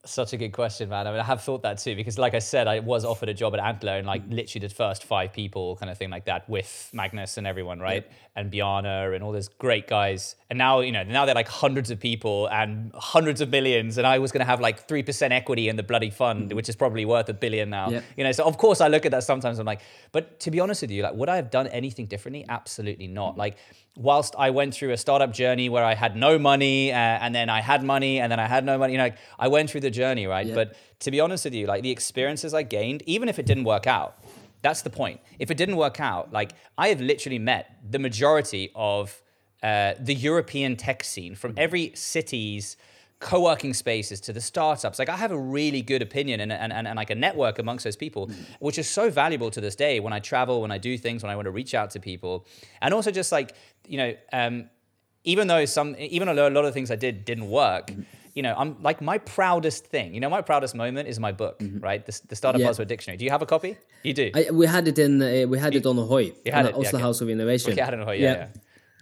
Such a good question, man. I mean, I have thought that too, because like I said, I was offered a job at Antler and like mm. literally the first five people kind of thing like that with Magnus and everyone, right? And Bjarne and all those great guys. And now, you know, now they're like hundreds of people and hundreds of millions. And I was going to have like 3% equity in the bloody fund, mm. which is probably worth a billion now. Yeah. You know, so of course I look at that sometimes. I'm like, but to be honest with you, like, would I have done anything differently? Absolutely not. Mm. Like, whilst I went through a startup journey where I had no money uh, and then I had money and then I had no money, you know, like, I went through the journey, right? Yeah. But to be honest with you, like the experiences I gained, even if it didn't work out, that's the point. If it didn't work out, like I have literally met the majority of uh, the European tech scene from every city's co-working spaces to the startups like i have a really good opinion and, and, and, and like a network amongst those people which is so valuable to this day when i travel when i do things when i want to reach out to people and also just like you know um, even though some even though a lot of things i did didn't work you know i'm like my proudest thing you know my proudest moment is my book right the, the startup Yeah. buzzword dictionary do you have a copy you do I, we had it in uh, we had it on Ahoy, you had it, the yeah, Oslo okay. House of Innovation. Okay, I don't know. Yeah, yeah.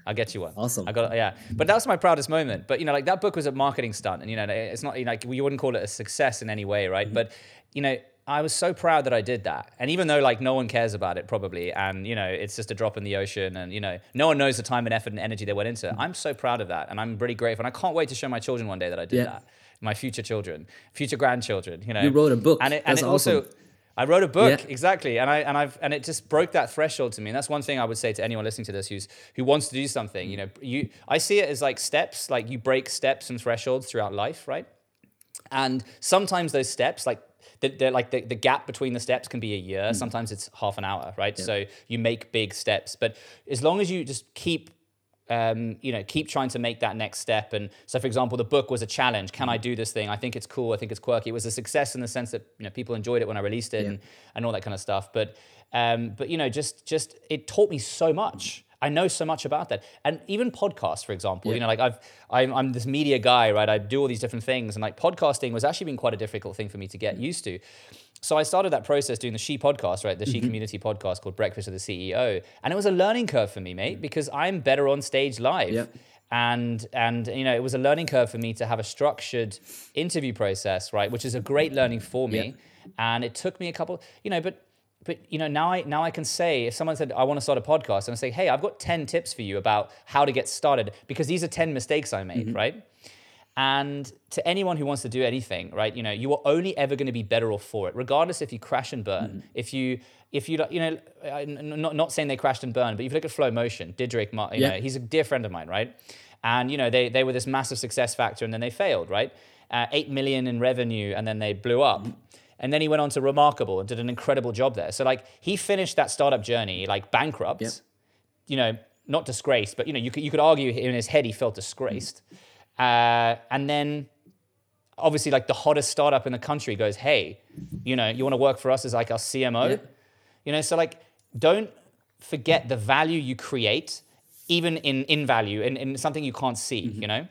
I'll get you one. Awesome. I got it. yeah, but that was my proudest moment. But you know, like that book was a marketing stunt, and you know, it's not you know, like you wouldn't call it a success in any way, right? Mm-hmm. But you know, I was so proud that I did that, and even though like no one cares about it probably, and you know, it's just a drop in the ocean, and you know, no one knows the time and effort and energy they went into it. I'm so proud of that, and I'm really grateful, and I can't wait to show my children one day that I did Yeah. that. My future children, future grandchildren, you know. You wrote a book. and it, and it also. awesome. I wrote a book Yeah. exactly, and I and I've and it just broke that threshold to me. And that's one thing I would say to anyone listening to this who's who wants to do something. You know, you I see it as like steps, like you break steps and thresholds throughout life, right? And sometimes those steps, like the, they're like the, the gap between the steps can be a year. Sometimes it's half an hour, right? So you make big steps, but as long as you just keep um, you know, keep trying to make that next step. And so, for example, the book was a challenge. Can I do this thing? I think it's cool. I think it's quirky. It was a success in the sense that you know people enjoyed it when I released it and, and all that kind of stuff. But um, but you know, just just it taught me so much. I know so much about that, and even podcasts, for example. You know, like I've I'm, I'm this media guy, right? I do all these different things, and like podcasting was actually been quite a difficult thing for me to get mm. used to. So I started that process doing the She podcast, right? The She mm-hmm. Community podcast called Breakfast with the CEO, and it was a learning curve for me, mate, because I'm better on stage live. And and you know, it was a learning curve for me to have a structured interview process, right? Which is a great learning for me. Yep. And it took me a couple, you know, but but you know now I now I can say if someone said I want to start a podcast and I say hey I've got ten tips for you about how to get started because these are ten mistakes I made mm-hmm. right? And to anyone who wants to do anything right you know you are only ever going to be better off for it regardless if you crash and burn. Mm-hmm. If you if you you know I- n- not not saying they crashed and burned but if you look at Flow Motion Didrik you Yeah. know he's a dear friend of mine right? And you know they they were this massive success factor and then they failed right? Uh, 8 million in revenue and then they blew up mm-hmm. And then he went on to Remarkable and did an incredible job there. So like he finished that startup journey like bankrupt, Yep. you know, not disgraced, but you know, you could, you could argue in his head he felt disgraced. Uh, and then obviously like the hottest startup in the country goes, hey, you know, you want to work for us as like our CMO? Yeah. You know, so like don't forget the value you create, even in in value, in, in something you can't see, you know?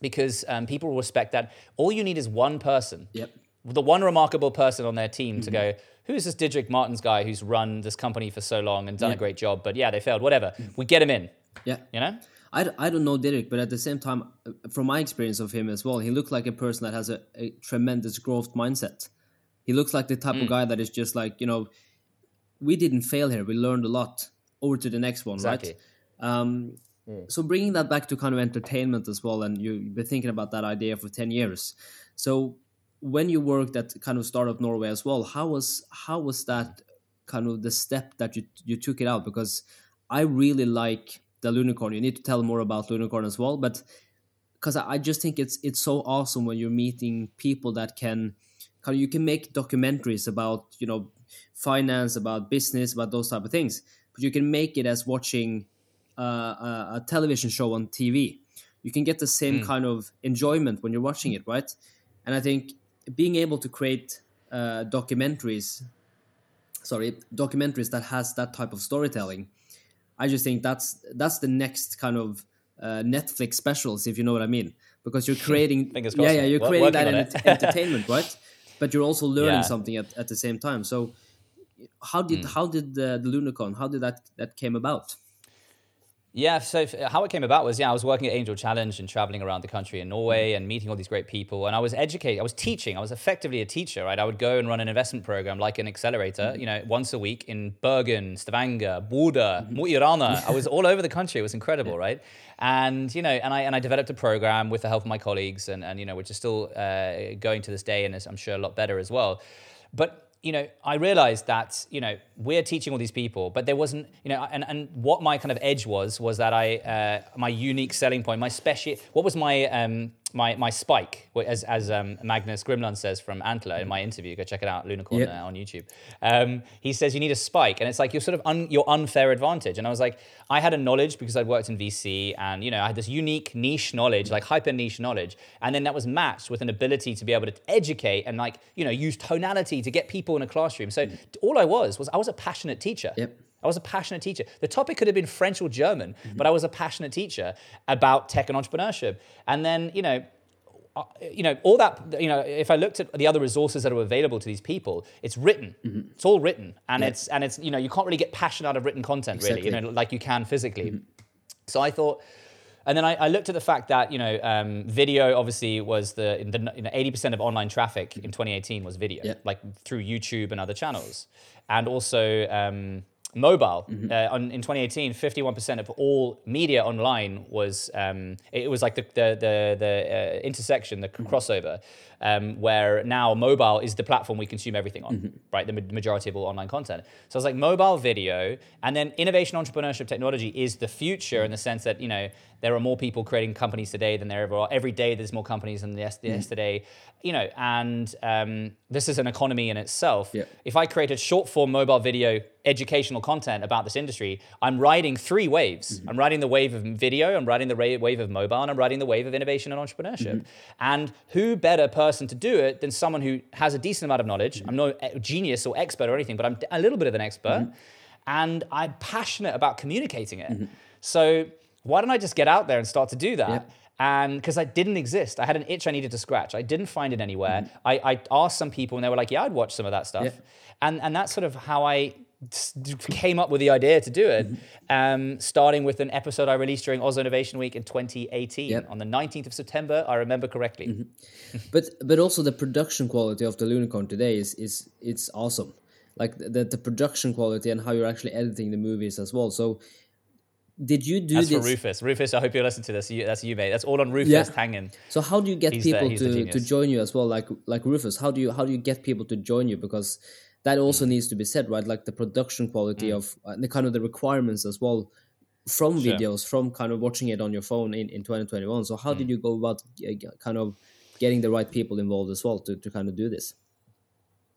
Because um, people respect that. All you need is one person Yep. The one remarkable person on their team to go, who's this Didrik Martins guy who's run this company for so long and done a great job, but yeah, they failed, whatever. We get him in, Yeah. you know? I, I don't know Derek, but at the same time, uh, from my experience of him as well, he looked like a person that has a, a tremendous growth mindset. He looks like the type mm. of guy that is just like, you know, we didn't fail here. We learned a lot. Over to the next one, exactly. right? Um, mm. So bringing that back to kind of entertainment as well, and you've been thinking about that idea for 10 years. So when you worked at kind of startup Norway as well, how was how was that kind of the step that you you took it out? Because I really like the Lunicorn. You need to tell more about Lunicorn as well, but because I just think it's it's so awesome when you're meeting people that can kind of you can make documentaries about you know finance, about business, about those type of things, but you can make it as watching uh, a, a, television show on TV. You can get the same mm. kind of enjoyment when you're watching it, right? And I think being able to create uh, documentaries, sorry, documentaries that has that type of storytelling I just think that's that's the next kind of uh, Netflix specials, if you know what I mean, because you're creating, yeah, yeah, you're creating that ent- entertainment, right? But you're also learning yeah. something at, at the same time. So, how did mm. how did the, the Lunicorn how did that that came about? Yeah, so how it came about was yeah, I was working at Angel Challenge and traveling around the country in Norway and meeting all these great people. And I was educating, I was teaching, I was effectively a teacher, right? I would go and run an investment program like an accelerator, mm-hmm. you know, once a week in Bergen, Stavanger, Bodø, mm-hmm. Mo i I was all over the country. It was incredible, yeah. right? And you know, and I and I developed a program with the help of my colleagues, and and you know, which is still uh, going to this day, and is I'm sure a lot better as well. But you know, I realized that, you know, we're teaching all these people, but there wasn't, you know, and, and what my kind of edge was, was that I, uh, my unique selling point, my special, what was my, um, my my spike, as as um, Magnus Grimeland says from Antler in my interview. Go check it out, Lunicorn yep. uh, on YouTube. Um, he says you need a spike, and it's like your sort of un, your unfair advantage. And I was like, I had a knowledge because I'd worked in VC, and you know I had this unique niche knowledge, like hyper niche knowledge, and then that was matched with an ability to be able to educate and like you know use tonality to get people in a classroom. So mm. all I was was I was a passionate teacher. Yep. I was a passionate teacher. The topic could have been French or German, mm-hmm. but I was a passionate teacher about tech and entrepreneurship. And then, you know, uh, you know, all that, you know, if I looked at the other resources that are available to these people, it's written. Mm-hmm. It's all written. And yeah. it's, and it's, you know, you can't really get passion out of written content, exactly. really, you know, like you can physically. Mm-hmm. So I thought, and then I, I, looked at the fact that you know um, video obviously was the, the you know, 80% of online traffic in 2018 was video, yeah. like through YouTube and other channels, and also um, mobile. Mm-hmm. Uh, on, in 2018, 51% of all media online was um, it was like the the the, the uh, intersection, the mm-hmm. crossover, um, where now mobile is the platform we consume everything on, mm-hmm. right? The majority of all online content. So it's like mobile video, and then innovation, entrepreneurship, technology is the future in the sense that you know there are more people creating companies today than there ever are. Every day there's more companies than mm. yesterday, you know, and um, this is an economy in itself. Yeah. If I created short form mobile video educational content about this industry, I'm riding three waves. Mm-hmm. I'm riding the wave of video, I'm riding the wave of mobile, and I'm riding the wave of innovation and entrepreneurship. Mm-hmm. And who better person to do it than someone who has a decent amount of knowledge? Mm-hmm. I'm no genius or expert or anything, but I'm a little bit of an expert. Mm-hmm. And I'm passionate about communicating it. Mm-hmm. So why don't I just get out there and start to do that? Yep. And because I didn't exist, I had an itch I needed to scratch. I didn't find it anywhere. Mm-hmm. I, I, asked some people, and they were like, "Yeah, I'd watch some of that stuff." Yep. And and that's sort of how I came up with the idea to do it. Mm-hmm. Um, starting with an episode I released during Oslo Innovation Week in 2018 yep. on the 19th of September. I remember correctly. Mm-hmm. but but also the production quality of the Lunicorn today is is it's awesome. Like the, the production quality and how you're actually editing the movies as well. So did you do That's this? for Rufus. Rufus, I hope you listen to this. that's you, mate. That's all on Rufus yeah. Tangen. So how do you get he's people the, to, to join you as well? Like like Rufus, how do you how do you get people to join you? Because that also mm. needs to be said, right? Like the production quality mm. of uh, the kind of the requirements as well from sure. videos, from kind of watching it on your phone in, in 2021. So how mm. did you go about uh, kind of getting the right people involved as well to, to kind of do this?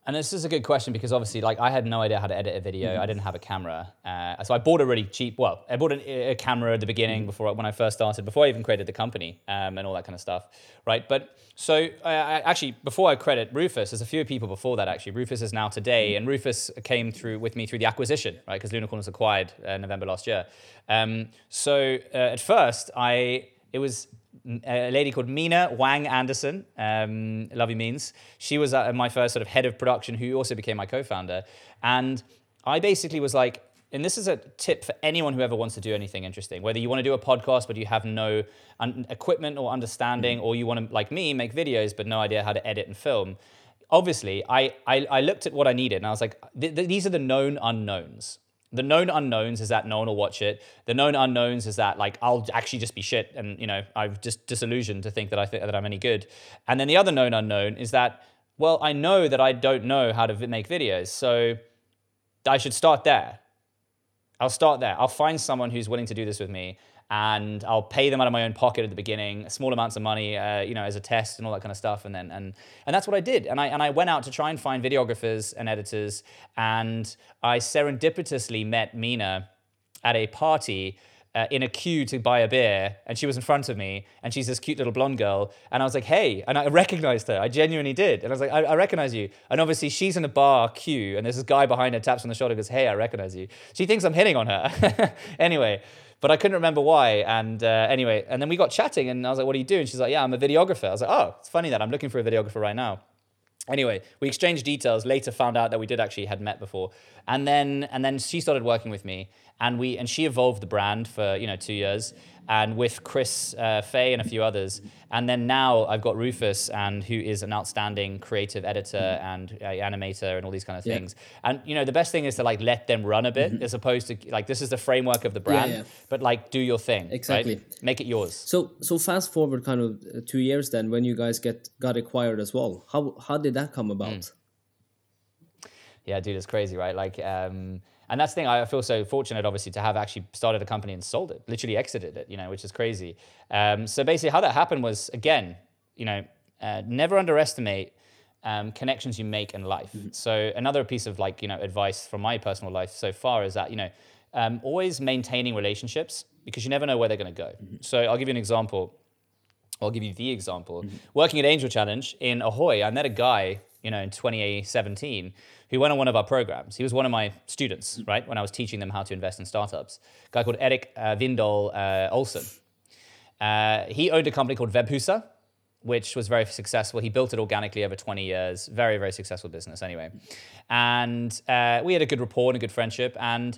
And this is a good question because obviously, like, I had no idea how to edit a video. Mm-hmm. I didn't have a camera, uh, so I bought a really cheap. Well, I bought a, a camera at the beginning mm-hmm. before when I first started, before I even created the company um, and all that kind of stuff, right? But so I, I, actually, before I credit Rufus, there's a few people before that actually. Rufus is now today, mm-hmm. and Rufus came through with me through the acquisition, right? Because Lunicorn was acquired uh, November last year. Um, so uh, at first, I it was a lady called Mina Wang Anderson, um, Lovey Means. She was uh, my first sort of head of production, who also became my co-founder. And I basically was like, and this is a tip for anyone who ever wants to do anything interesting, whether you want to do a podcast but you have no un- equipment or understanding, or you want to, like me, make videos but no idea how to edit and film. Obviously, I, I, I looked at what I needed and I was like, th- th- these are the known unknowns. The known unknowns is that no one will watch it. The known unknowns is that like I'll actually just be shit, and you know I'm just disillusioned to think that I think that I'm any good. And then the other known unknown is that well I know that I don't know how to make videos, so I should start there. I'll start there. I'll find someone who's willing to do this with me, and I'll pay them out of my own pocket at the beginning, small amounts of money, uh, you know, as a test and all that kind of stuff. And then and and that's what I did. And I and I went out to try and find videographers and editors, and I serendipitously met Mina at a party uh, in a queue to buy a beer, and she was in front of me, and she's this cute little blonde girl, and I was like, "Hey," and I recognized her. I genuinely did, and I was like, "I, I recognize you." And obviously, she's in a bar queue, and there's this guy behind her taps on the shoulder, goes, "Hey, I recognize you." She thinks I'm hitting on her. anyway, but I couldn't remember why. And uh, anyway, and then we got chatting, and I was like, "What are you doing?" She's like, "Yeah, I'm a videographer." I was like, "Oh, it's funny that I'm looking for a videographer right now." Anyway, we exchanged details. Later, found out that we did actually had met before, and then and then she started working with me, and we and she evolved the brand for you know two years, and with Chris uh, Fay and a few others, and then now I've got Rufus, and who is an outstanding creative editor and uh, animator and all these kind of Yeah. things. And you know, the best thing is to like let them run a bit, as opposed to like this is the framework of the brand, yeah. but like do your thing, right? Exactly. Make it yours. So so fast forward kind of uh, two years then when you guys get got acquired as well. How how did that come about? Mm. Yeah, dude, it's crazy, right? Like, um, and that's the thing. I feel so fortunate, obviously, to have actually started a company and sold it, literally exited it, you know, which is crazy. Um, so basically, how that happened was again, you know, uh, never underestimate um, connections you make in life. So another piece of like you know advice from my personal life so far is that you know um, always maintaining relationships because you never know where they're going to go. So I'll give you an example. I'll give you the example. Working at Angel Challenge in Ahoy, I met a guy, you know, in 2017 who went on one of our programs. He was one of my students, right, when I was teaching them how to invest in startups. A guy called Erik uh, Vindal uh, Olsen. Uh, he owned a company called Webhuset, which was very successful. He built it organically over 20 years. Very, very successful business, anyway. And uh, we had a good rapport and a good friendship. And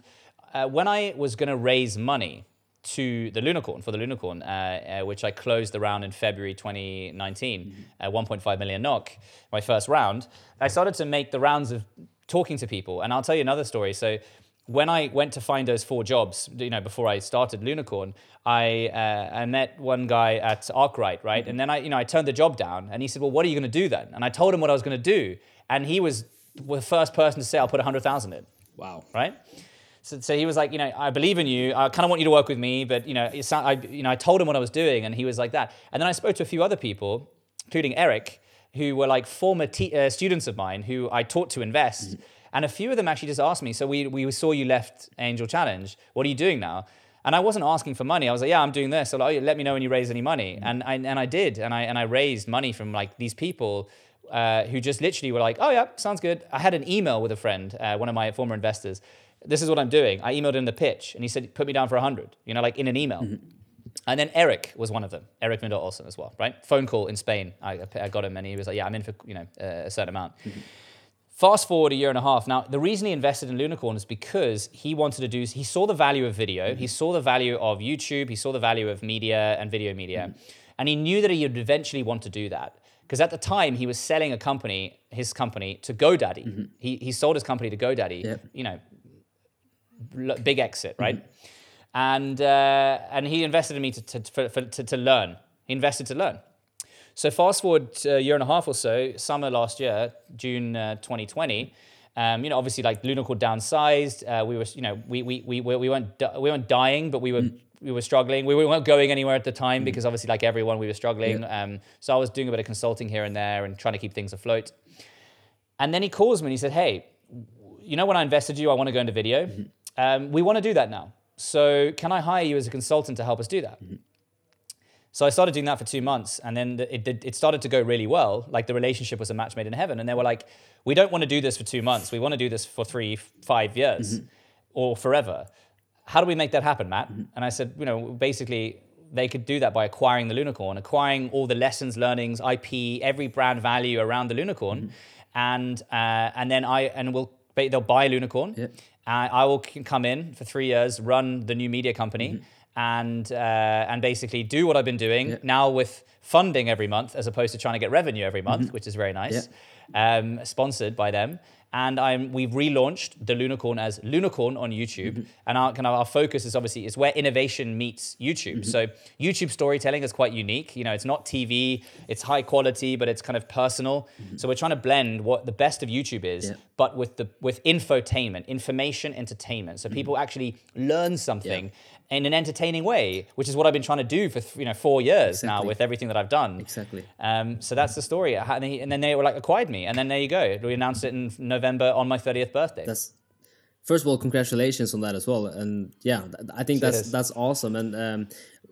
uh, when I was going to raise money to the Lunicorn for the Lunicorn, uh, uh, which I closed the round in February 2019, uh, 1.5 million knock, my first round, I started to make the rounds of talking to people. And I'll tell you another story. So when I went to find those four jobs, you know, before I started Lunicorn, I uh, I met one guy at Arkwright, right? And then I, you know, I turned the job down, and he said, "Well, what are you going to do then?" And I told him what I was going to do, and he was the first person to say, "I'll put a hundred thousand in." Wow. right? So, so he was like, you know, I believe in you. I kind of want you to work with me, but you know, it's not, I, you know, I told him what I was doing, and he was like that. And then I spoke to a few other people, including Eric, who were like former te- uh, students of mine who I taught to invest. And a few of them actually just asked me, so we, we saw you left Angel Challenge. What are you doing now? And I wasn't asking for money. I was like, yeah, I'm doing this. So like, oh, let me know when you raise any money. And I, and I did. And I, and I raised money from like these people uh, who just literally were like, oh yeah, sounds good. I had an email with a friend, uh, one of my former investors. This is what I'm doing. I emailed him the pitch and he said, put me down for 100, you know, like in an email. Mm-hmm. And then Eric was one of them, Eric Mindel Olsen as well, right? Phone call in Spain. I, I got him and he was like, yeah, I'm in for, you know, uh, a certain amount. Mm-hmm. Fast forward a year and a half. Now, the reason he invested in Lunicorn is because he wanted to do, he saw the value of video, mm-hmm. he saw the value of YouTube, he saw the value of media and video media. And he knew that he would eventually want to do that. Because at the time, he was selling a company, his company, to GoDaddy. He, he sold his company to GoDaddy, Yep. you know, big exit, right? And, uh, and he invested in me to, to, for, for, to, to learn. He invested to learn. So fast forward a year and a half or so, summer last year, June uh, 2020. Um, you know, obviously, like Lunicorn downsized. Uh, we were, you know, we we we we we weren't di- we weren't dying, but we were we were struggling. We weren't going anywhere at the time because obviously, like everyone, we were struggling. Um, so I was doing a bit of consulting here and there and trying to keep things afloat. And then he calls me and he said, "Hey, you know when I invested you, I want to go into video. Um, we want to do that now. So can I hire you as a consultant to help us do that?" So I started doing that for two months, and then the- it did, it started to go really well. Like the relationship was a match made in heaven, and they were like, "We don't want to do this for two months. We want to do this for three, five years, or forever. How do we make that happen, Matt?" And I said, "You know, basically." They could do that by acquiring the Lunicorn, acquiring all the lessons, learnings, IP, every brand value around the Lunicorn, and uh, and then I and we'll they'll buy Lunicorn. Yeah. And I will come in for three years, run the new media company, Mm-hmm. And uh, and basically do what I've been doing Yeah. now with funding every month, as opposed to trying to get revenue every month, Mm-hmm. which is very nice. Um, sponsored by them. And I'm we've relaunched the Lunicorn as Lunicorn on YouTube, Mm-hmm. and our kind of our focus is obviously is where innovation meets YouTube. Mm-hmm. So YouTube storytelling is quite unique. You know, it's not TV, it's high quality, but it's kind of personal. So we're trying to blend what the best of YouTube is, Mm-hmm. Yeah. but with the with infotainment, information, entertainment. Mm-hmm. So people actually learn something in an entertaining way, which is what I've been trying to do for you know four years now with everything that I've done. Exactly. Um, so that's the story. And then they were like acquired me, and then there you go. We announced it in November on my thirtieth birthday. That's first of all, congratulations on that as well. And yeah, I think that's that's awesome. And um,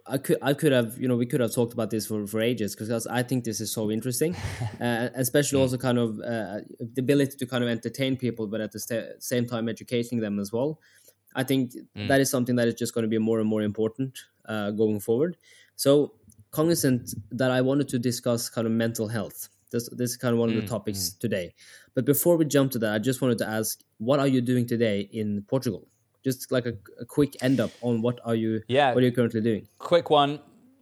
I could I could have you know we could have talked about this for for ages because I think this is so interesting, uh, especially also kind of uh, the ability to kind of entertain people, but at the same time educating them as well. I think mm. that is something that is just going to be more and more important uh, going forward. So cognizant that I wanted to discuss kind of mental health. This, this is kind of one of the mm, topics mm. today. But before we jump to that, I just wanted to ask, what are you doing today in Portugal? Just like a, a quick end up on what are you Yeah. what are you currently doing? quick one.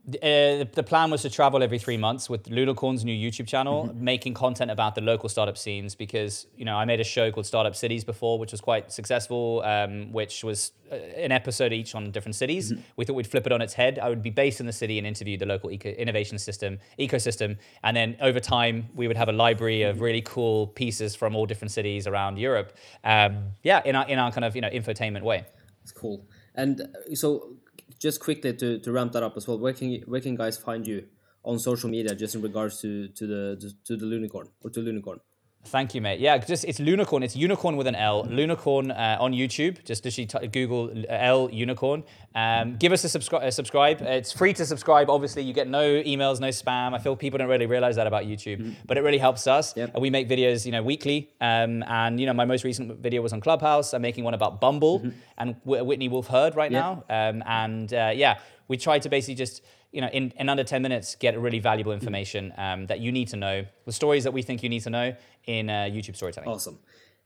Uh, the plan was to travel every three months with Lunicorn's new YouTube channel, Mm-hmm. making content about the local startup scenes. Because you know, I made a show called Startup Cities before, which was quite successful, um, which was uh, an episode each on different cities. Mm-hmm. We thought we'd flip it on its head. I would be based in the city and interview the local eco- innovation system ecosystem, and then over time we would have a library Mm-hmm. of really cool pieces from all different cities around Europe. Um, yeah, in our in our kind of you know infotainment way. It's cool. And uh, so, just quickly to, to ramp that up as well, where can you, where can guys find you on social media, just in regards to to the to the unicorn or to Lunicorn? Thank you, mate. Yeah, just it's Lunicorn. It's unicorn with an L. Lunicorn uh, on YouTube. Just literally t- Google L Unicorn. Um, give us a, subscri- a subscribe. It's free to subscribe. Obviously, you get no emails, no spam. I feel people don't really realize that about YouTube, but it really helps us. Yep. And we make videos, you know, weekly. Um, and you know, my most recent video was on Clubhouse. I'm making one about Bumble and Wh- Whitney Wolfe Herd right Yeah. now. Um, and uh, yeah, we try to basically just you know in, in under 10 minutes get really valuable information um, that you need to know the stories that we think you need to know in uh, youtube storytelling Awesome.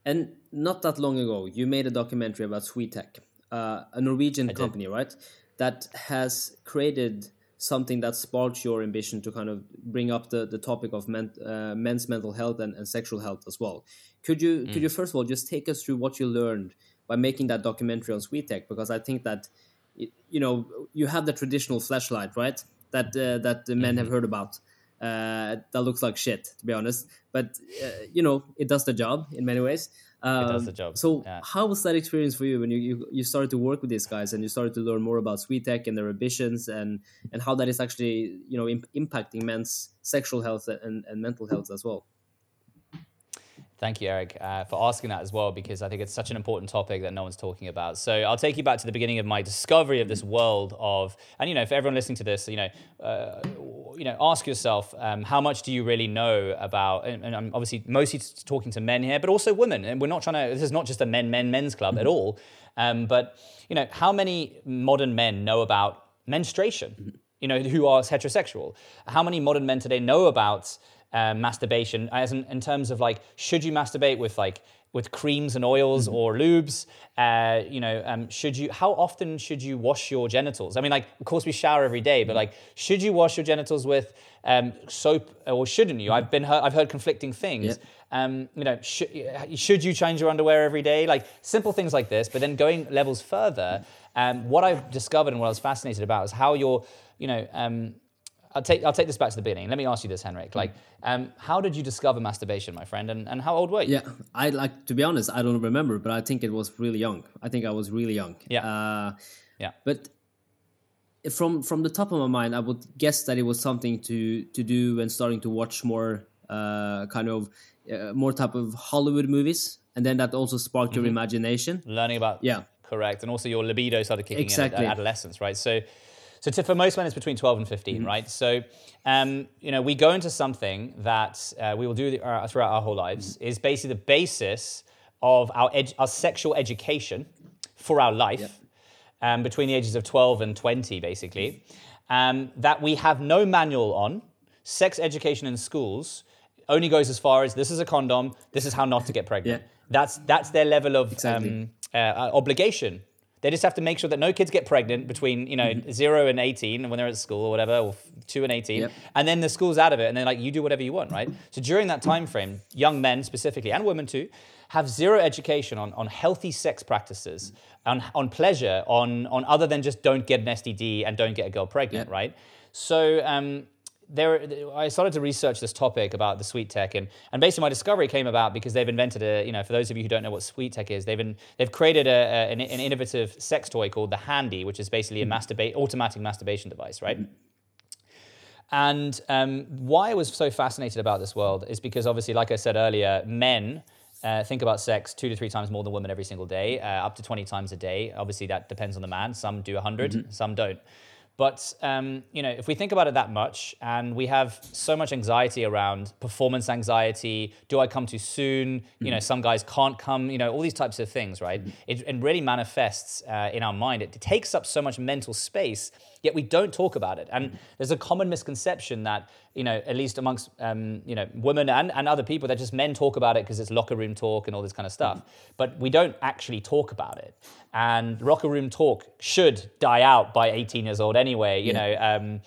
And not that long ago, you made a documentary about Sweet Tech, uh, a Norwegian company, right? That has created something that sparked your ambition to kind of bring up the, the topic of men, uh, men's mental health and, and sexual health as well. Could you could you first of all just take us through what you learned by making that documentary on Sweet Tech? Because I think that you know you have the traditional flashlight, right? That uh, that the men have heard about. Uh, that looks like shit, to be honest. But uh, you know, it does the job in many ways. Um, does the job, So, yeah. how was that experience for you when you, you you started to work with these guys and you started to learn more about sweet tech and their ambitions and and how that is actually you know imp- impacting men's sexual health and, and mental health as well? Thank you, Eric, uh, for asking that as well, because I think it's such an important topic that no one's talking about. So I'll take you back to the beginning of my discovery of this world of, and you know, for everyone listening to this, you know, uh, you know, ask yourself, um, how much do you really know about? And, and I'm obviously mostly talking to men here, but also women. And we're not trying to. This is not just a men, men, men's club at all. Um, but you know, how many modern men know about menstruation? You know, who are heterosexual? How many modern men today know about? Um, masturbation as in, in terms of like should you masturbate with like with creams and oils or lubes? Uh, you know um, should you how often should you wash your genitals? I mean like of course we shower every day but like should you wash your genitals with um, soap or shouldn't you? I've been heard, i've heard conflicting things. Um, you know should, should you change your underwear every day? Like simple things like this but then going levels further um, what i've discovered and what i was fascinated about is how you're you know um, I'll take I'll take this back to the beginning. Let me ask you this, Henrik. Like, um, how did you discover masturbation, my friend, and, and how old were you? Yeah, I like to be honest. I don't remember, but I think it was really young. I think I was really young. Yeah. Uh, Yeah. But from from the top of my mind, I would guess that it was something to to do when starting to watch more uh, kind of uh, more type of Hollywood movies, and then that also sparked your imagination. Learning about Yeah. correct, and also your libido started kicking Exactly. in at adolescence, right? So, so to, for most men, it's between twelve and 15 Mm-hmm. right? So, um, you know, we go into something that uh, we will do uh, throughout our whole lives Mm-hmm. is basically the basis of our ed- our sexual education for our life. um, between the ages of 12 and 20, basically, um, that we have no manual on. Sex education in schools only goes as far as this is a condom, this is how not to get pregnant. Yeah. That's that's their level of Exactly. um, uh, obligation. They just have to make sure that no kids get pregnant between you know Mm-hmm. zero and eighteen when they're at school or whatever, or two and eighteen, Yep. and then the school's out of it, and they're like, you do whatever you want, right? So during that time frame, young men specifically and women too have zero education on, on healthy sex practices, on, on pleasure, on on other than just don't get an STD and don't get a girl pregnant, Yeah. right? So um, there, I started to research this topic about the sweet tech, and, and basically my discovery came about because they've invented a, you know, for those of you who don't know what sweet tech is, they've been, they've created a, a- an, an innovative sex toy called the Handy, which is basically a masturbate automatic masturbation device, right? And um, why I was so fascinated about this world is because obviously, like I said earlier, men uh, think about sex two to three times more than women every single day, uh, up to 20 times a day. Obviously, that depends on the man. Some do 100, some don't. But um, you know, if we think about it that much, and we have so much anxiety around performance anxiety, do I come too soon? You know, some guys can't come. You know, all these types of things, right? It, it really manifests uh, in our mind. It takes up so much mental space, yet we don't talk about it. And there's a common misconception that you know, at least amongst um, you know women and, and other people, that just men talk about it because it's locker room talk and all this kind of stuff. But we don't actually talk about it. And locker room talk should die out by 18 years old anyway. You know. Um,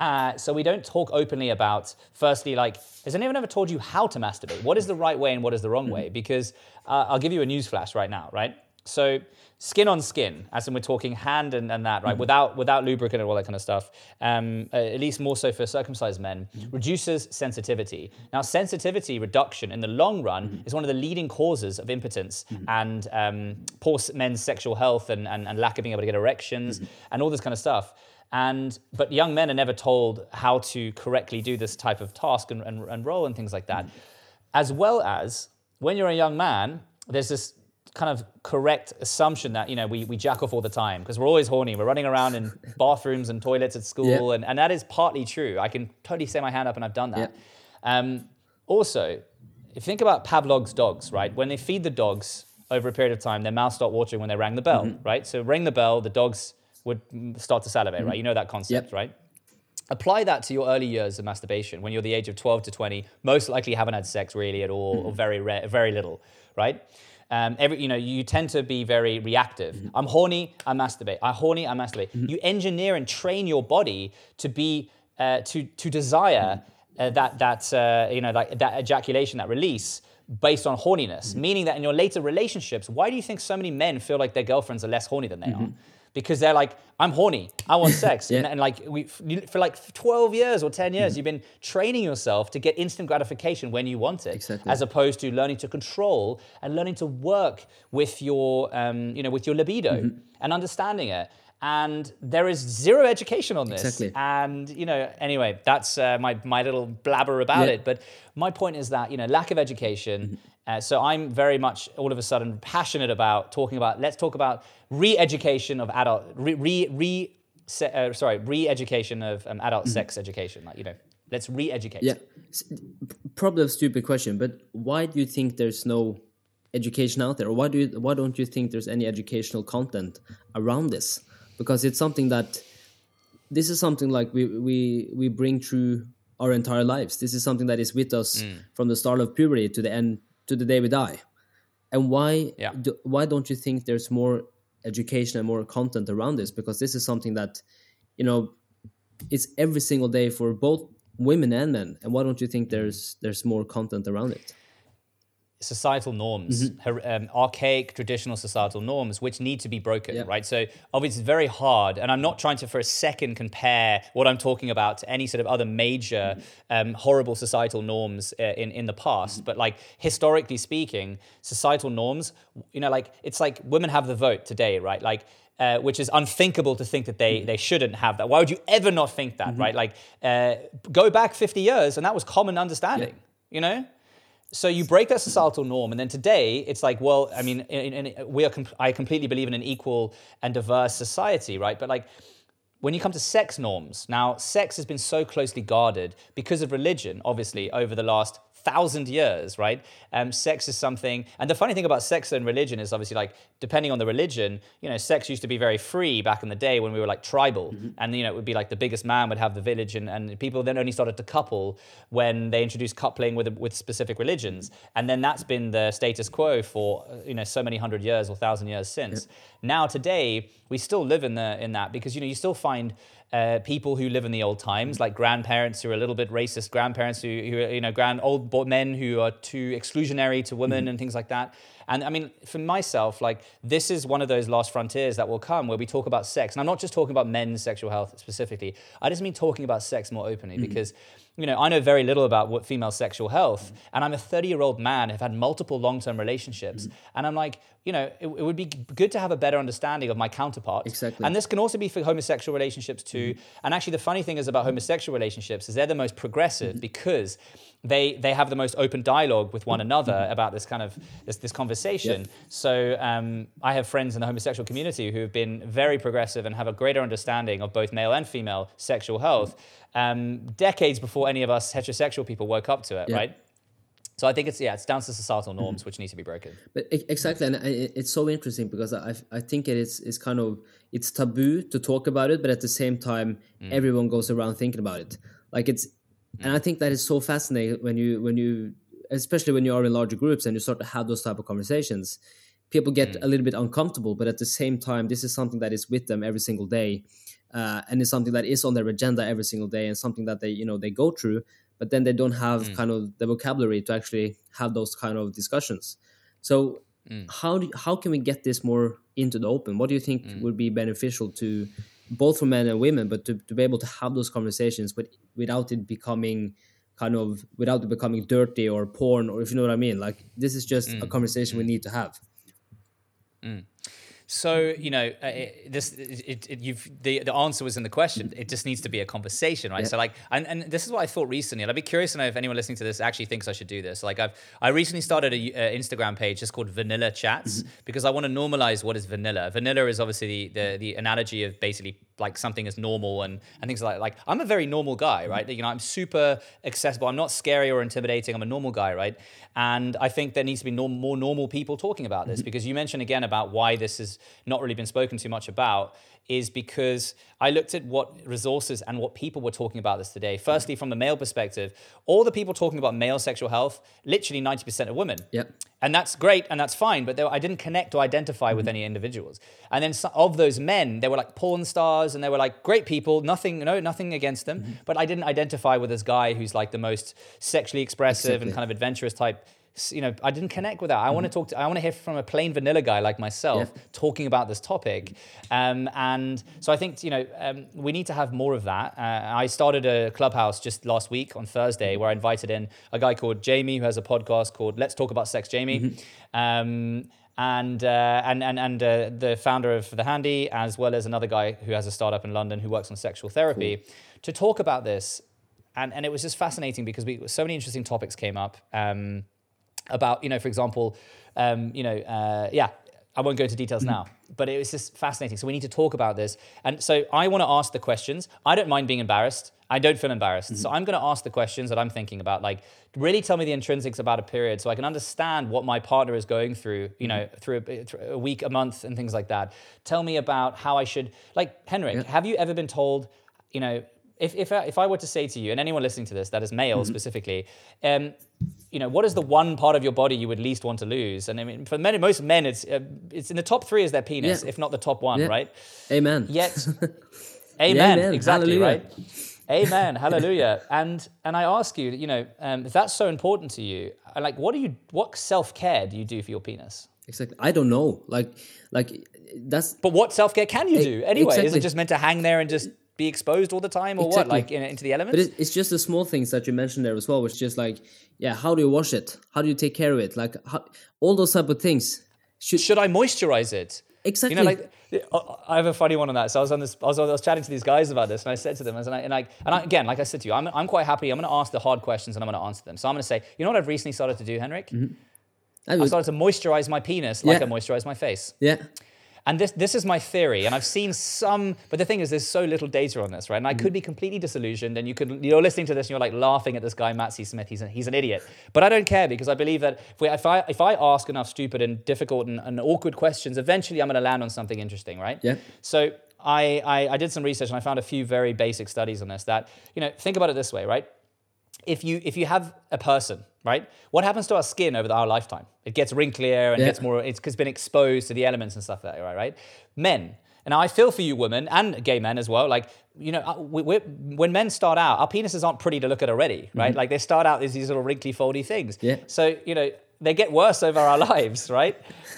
uh, so we don't talk openly about, firstly, like, has anyone ever told you how to masturbate? What is the right way and what is the wrong way? Because uh, I'll give you a news flash right now, right? So skin on skin, as in we're talking hand and, and that, right? Without without lubricant and all that kind of stuff. Um, uh, at least more so for circumcised men, reduces sensitivity. Now, sensitivity reduction in the long run is one of the leading causes of impotence and um, poor men's sexual health and, and, and lack of being able to get erections and all this kind of stuff. And but young men are never told how to correctly do this type of task and, and, and role and things like that. As well as when you're a young man, there's this kind of correct assumption that you know we, we jack off all the time because we're always horny. We're running around in bathrooms and toilets at school, Yeah. and, and that is partly true. I can totally say my hand up, and I've done that. Um, also, if you think about Pavlov's dogs, right? When they feed the dogs over a period of time, their mouths start watering when they rang the bell, mm-hmm. right? So ring the bell, the dogs would start to salivate, right? Mm-hmm. You know that concept, Yep. right? Apply that to your early years of masturbation when you're the age of 12 to 20, most likely haven't had sex really at all mm-hmm. or very rare, very little, right? Um, every, you know, you tend to be very reactive. I'm horny, I masturbate. I'm horny, I masturbate. You engineer and train your body to be, uh, to, to desire uh, that, that, uh, you know, like that ejaculation, that release based on horniness. Meaning that in your later relationships, why do you think so many men feel like their girlfriends are less horny than they are? Because they're like, I'm horny, I want sex. Yeah. and, and like we, for like 12 years or 10 years, you've been training yourself to get instant gratification when you want it, Exactly. as opposed to learning to control and learning to work with your, um, you know, with your libido and understanding it. And there is zero education on this. Exactly. And you know, anyway, that's uh, my my little blabber about Yeah. it. But my point is that you know, lack of education. Uh, so I'm very much all of a sudden passionate about talking about. Let's talk about re-education of adult, re re, re se- uh, sorry, re-education of um, adult sex education. Like you know, let's re-educate. Yeah, probably a stupid question, but why do you think there's no education out there, or why do you, why don't you think there's any educational content around this? Because it's something that this is something like we we we bring through our entire lives. This is something that is with us from the start of puberty to the end to the day we die. And why Yeah. do, why don't you think there's more education and more content around this? Because this is something that you know it's every single day for both women and men. And why don't you think there's there's more content around it? Societal norms, Mm-hmm. her- um, archaic traditional societal norms, which need to be broken, Yeah. right? So obviously it's very hard, and I'm not trying to for a second compare what I'm talking about to any sort of other major Mm-hmm. um, horrible societal norms uh, in in the past. But like historically speaking, societal norms, you know, like it's like women have the vote today, right? Like. Uh, which is unthinkable to think that they, Mm-hmm. they shouldn't have that. Why would you ever not think that, right? Like, uh, go back 50 years and that was common understanding, you know? So you break that societal norm, and then today it's like, well, I mean, in, in, we are. I completely believe in an equal and diverse society, right? But like, when you come to sex norms, now sex has been so closely guarded because of religion, obviously, over the last thousand years, right? Um, sex is something, and the funny thing about sex and religion is obviously like depending on the religion, you know, sex used to be very free back in the day when we were like tribal, mm-hmm. and you know it would be like the biggest man would have the village, and, and people then only started to couple when they introduced coupling with with specific religions, and then that's been the status quo for you know so many hundred years or thousand years since. Yeah. Now today we still live in the in that because you know you still find uh, people who live in the old times, like grandparents who are a little bit racist, grandparents who, who are, you know, grand old men who are too exclusionary to women mm-hmm. and things like that. And I mean, for myself, like this is one of those last frontiers that will come where we talk about sex. And I'm not just talking about men's sexual health specifically. I just mean talking about sex more openly mm-hmm. because you know, I know very little about what female sexual health, and I'm a 30 year old man. I've had multiple long term relationships, mm-hmm. and I'm like, you know, it, it, would be good to have a better understanding of my counterpart. Exactly. And this can also be for homosexual relationships too. Mm-hmm. And actually, the funny thing is about homosexual relationships is they're the most progressive mm-hmm. because they they have the most open dialogue with one another mm-hmm. about this kind of this, this conversation. Yep. So um, I have friends in the homosexual community who have been very progressive and have a greater understanding of both male and female sexual health um, decades before any of us heterosexual people woke up to it, yeah. right? So I think it's yeah, it's down to societal norms mm-hmm. which need to be broken. But exactly, and it's so interesting because I I think it is is kind of it's taboo to talk about it, but at the same time, mm. everyone goes around thinking about it. Like it's. And I think that is so fascinating when you when you especially when you are in larger groups and you start to have those type of conversations. People get mm. a little bit uncomfortable, but at the same time, this is something that is with them every single day uh, and it's something that is on their agenda every single day and something that they you know they go through but then they don't have mm. kind of the vocabulary to actually have those kind of discussions so mm. how do how can we get this more into the open what do you think mm. would be beneficial to both for men and women but to, to be able to have those conversations but without it becoming kind of without it becoming dirty or porn or if you know what i mean like this is just a mm. conversation we mm. need to have mm. So you know, uh, it, this it, it, you've the, the answer was in the question. It just needs to be a conversation, right? Yeah. So like, and, and this is what I thought recently. And I'd be curious to know if anyone listening to this actually thinks I should do this. Like, I've I recently started a, a Instagram page just called Vanilla Chats mm-hmm. because I want to normalize what is vanilla. Vanilla is obviously the, the the analogy of basically like something is normal and and things like like I'm a very normal guy, right? Mm-hmm. You know, I'm super accessible. I'm not scary or intimidating. I'm a normal guy, right? And I think there needs to be no, more normal people talking about this mm-hmm. because you mentioned again about why this has not really been spoken too much about is because I looked at what resources and what people were talking about this today. Firstly, from the male perspective, all the people talking about male sexual health, literally 90% are women. Yep. And that's great and that's fine, but I didn't connect or identify mm-hmm. with any individuals. And then of those men, they were like porn stars and they were like great people, nothing, no, nothing against them. Mm-hmm. But I didn't identify with this guy who's like the most sexually expressive and kind of adventurous type you know, I didn't connect with that. I mm-hmm. want to talk to, I want to hear from a plain vanilla guy like myself yeah. talking about this topic. Um, and so I think, you know, um, we need to have more of that. Uh, I started a clubhouse just last week on Thursday where I invited in a guy called Jamie who has a podcast called Let's Talk About Sex Jamie. Mm-hmm. Um, and uh, and and and uh, the founder of the Handy, as well as another guy who has a startup in London who works on sexual therapy, cool. to talk about this. And and it was just fascinating because we so many interesting topics came up. Um, about, you know, for example, um, you know, uh, yeah, I won't go into details now, but it was just fascinating. So we need to talk about this. And so I want to ask the questions. I don't mind being embarrassed. I don't feel embarrassed. Mm-hmm. So I'm going to ask the questions that I'm thinking about. Like, really tell me the intrinsics about a period so I can understand what my partner is going through, you know, mm-hmm. through a, through a, week, a month, and things like that. Tell me about how I should, like, Henrik, yeah. have you ever been told, you know, if, if, I, if I were to say to you, and anyone listening to this that is male mm-hmm. specifically, um, you know, what is the one part of your body you would least want to lose? And I mean, for men, most men, it's uh, it's in the top three is their penis, yeah. if not the top one, yeah. right? Amen. Yet, amen, amen. Exactly, Hallelujah. right? Amen. Hallelujah. And and I ask you, you know, um, if that's so important to you, like, what do you, what self care do you do for your penis? Exactly. I don't know. Like, like that's. But what self care can you do anyway? Exactly. Is it just meant to hang there and just be exposed all the time or exactly. what like in, into the elements? But it's just the small things that you mentioned there as well which is just like yeah how do you wash it? How do you take care of it? Like how, all those type of things should, should i moisturize it? Exactly you know like i have a funny one on that. So i was on this i was, I was chatting to these guys about this and i said to them and I, and I, and I again like i said to you i'm, I'm quite happy. I'm going to ask the hard questions and i'm going to answer them. So i'm going to say you know what i've recently started to do henrik? Mm-hmm. I, I started to moisturize my penis like i moisturize my face. Yeah And this this is my theory, and I've seen some, but the thing is, there's so little data on this, right? And I could be mm. completely disillusioned, and you could you're listening to this and you're like laughing at this guy Matt C. Smith. He's a, he's an idiot, but I don't care because I believe that if, we, if I if I ask enough stupid and difficult and, and awkward questions, eventually I'm going to land on something interesting, right? Yeah. So I, I I did some research and I found a few very basic studies on this. That you know, think about it this way, right? if you if you have a person right? What happens to our skin over our lifetime? It gets wrinklier and Yeah. gets more it's, it's been exposed to the elements and stuff like that right? Right men. And I feel for you women and gay men as well like you know uh, we, when men start out our penises aren't pretty to look at already right? Like they start out as these little wrinkly foldy things. Yeah. so you know they get worse over our lives right?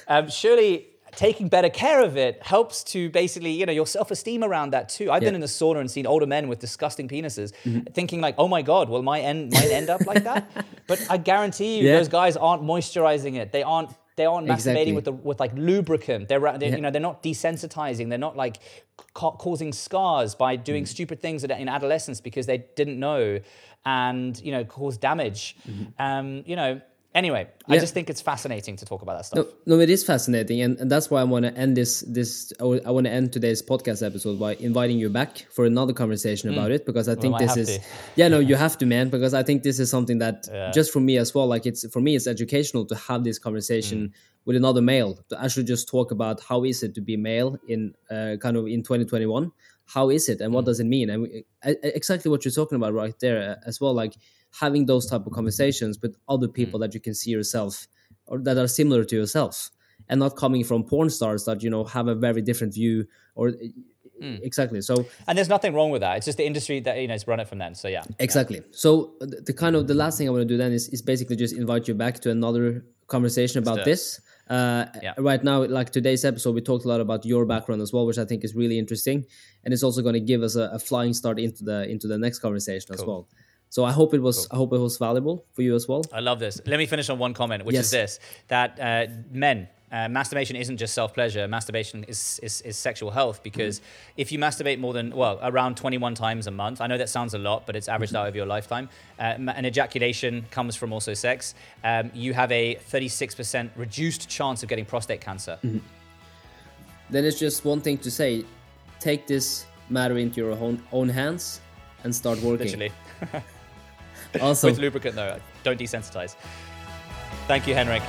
Um, surely taking better care of it helps to basically, you know, your self-esteem around that too. I've been in the sauna and seen older men with disgusting penises, thinking like, "Oh my god, will my end mine end up like that?" But I guarantee you, Yeah. those guys aren't moisturizing it. They aren't. They aren't Exactly. masturbating with the with like lubricant. They're, ra- they Yeah. you know they're not desensitizing. They're not like ca- causing scars by Mm. doing stupid things in adolescence because they didn't know, and you know cause damage. Um, you know. Anyway, I Mm-hmm. Just think it's fascinating to talk about that stuff. No, no, it is fascinating, and, and that's why I want to end this. This I want to end today's podcast episode by inviting you back for another conversation about it because I think this is to. yeah no you have to man because I think this is something that just for me as well like it's for me it's educational to have this conversation with another male to actually just talk about how is it to be male in uh, kind of in 2021 how is it and what does it mean and we, exactly what you're talking about right there uh, as well like having those type of conversations with other hmm. people that you can see yourself or that are similar to yourself and not coming from porn stars that you know have a very different view or hmm. exactly so And there's nothing wrong with that. It's just the industry that you know has run it from then. So yeah. exactly so uh, the, the kind of the last thing i want to do then is, is basically just invite you back to another conversation about this uh, Yeah. right now like today's episode we talked a lot about your background as well which i think is really interesting and it's also going to give us a, a flying start into the into the next conversation as well so i hope it was i hope it was valuable for you as well I love this. Let me finish on one comment, which Yes. is this: that uh, men. Uh, masturbation isn't just self pleasure. Masturbation is, is, is sexual health because Mm-hmm. if you masturbate more than, well, around 21 times a month, I know that sounds a lot, but it's averaged Mm-hmm. out over your lifetime, uh, ma- and ejaculation comes from also sex, um, you have a 36% reduced chance of getting prostate cancer. Mm-hmm. then it's just one thing to say take this matter into your own, own hands and start working Literally. awesome With lubricant, though. Don't desensitize. Thank you, Henrik.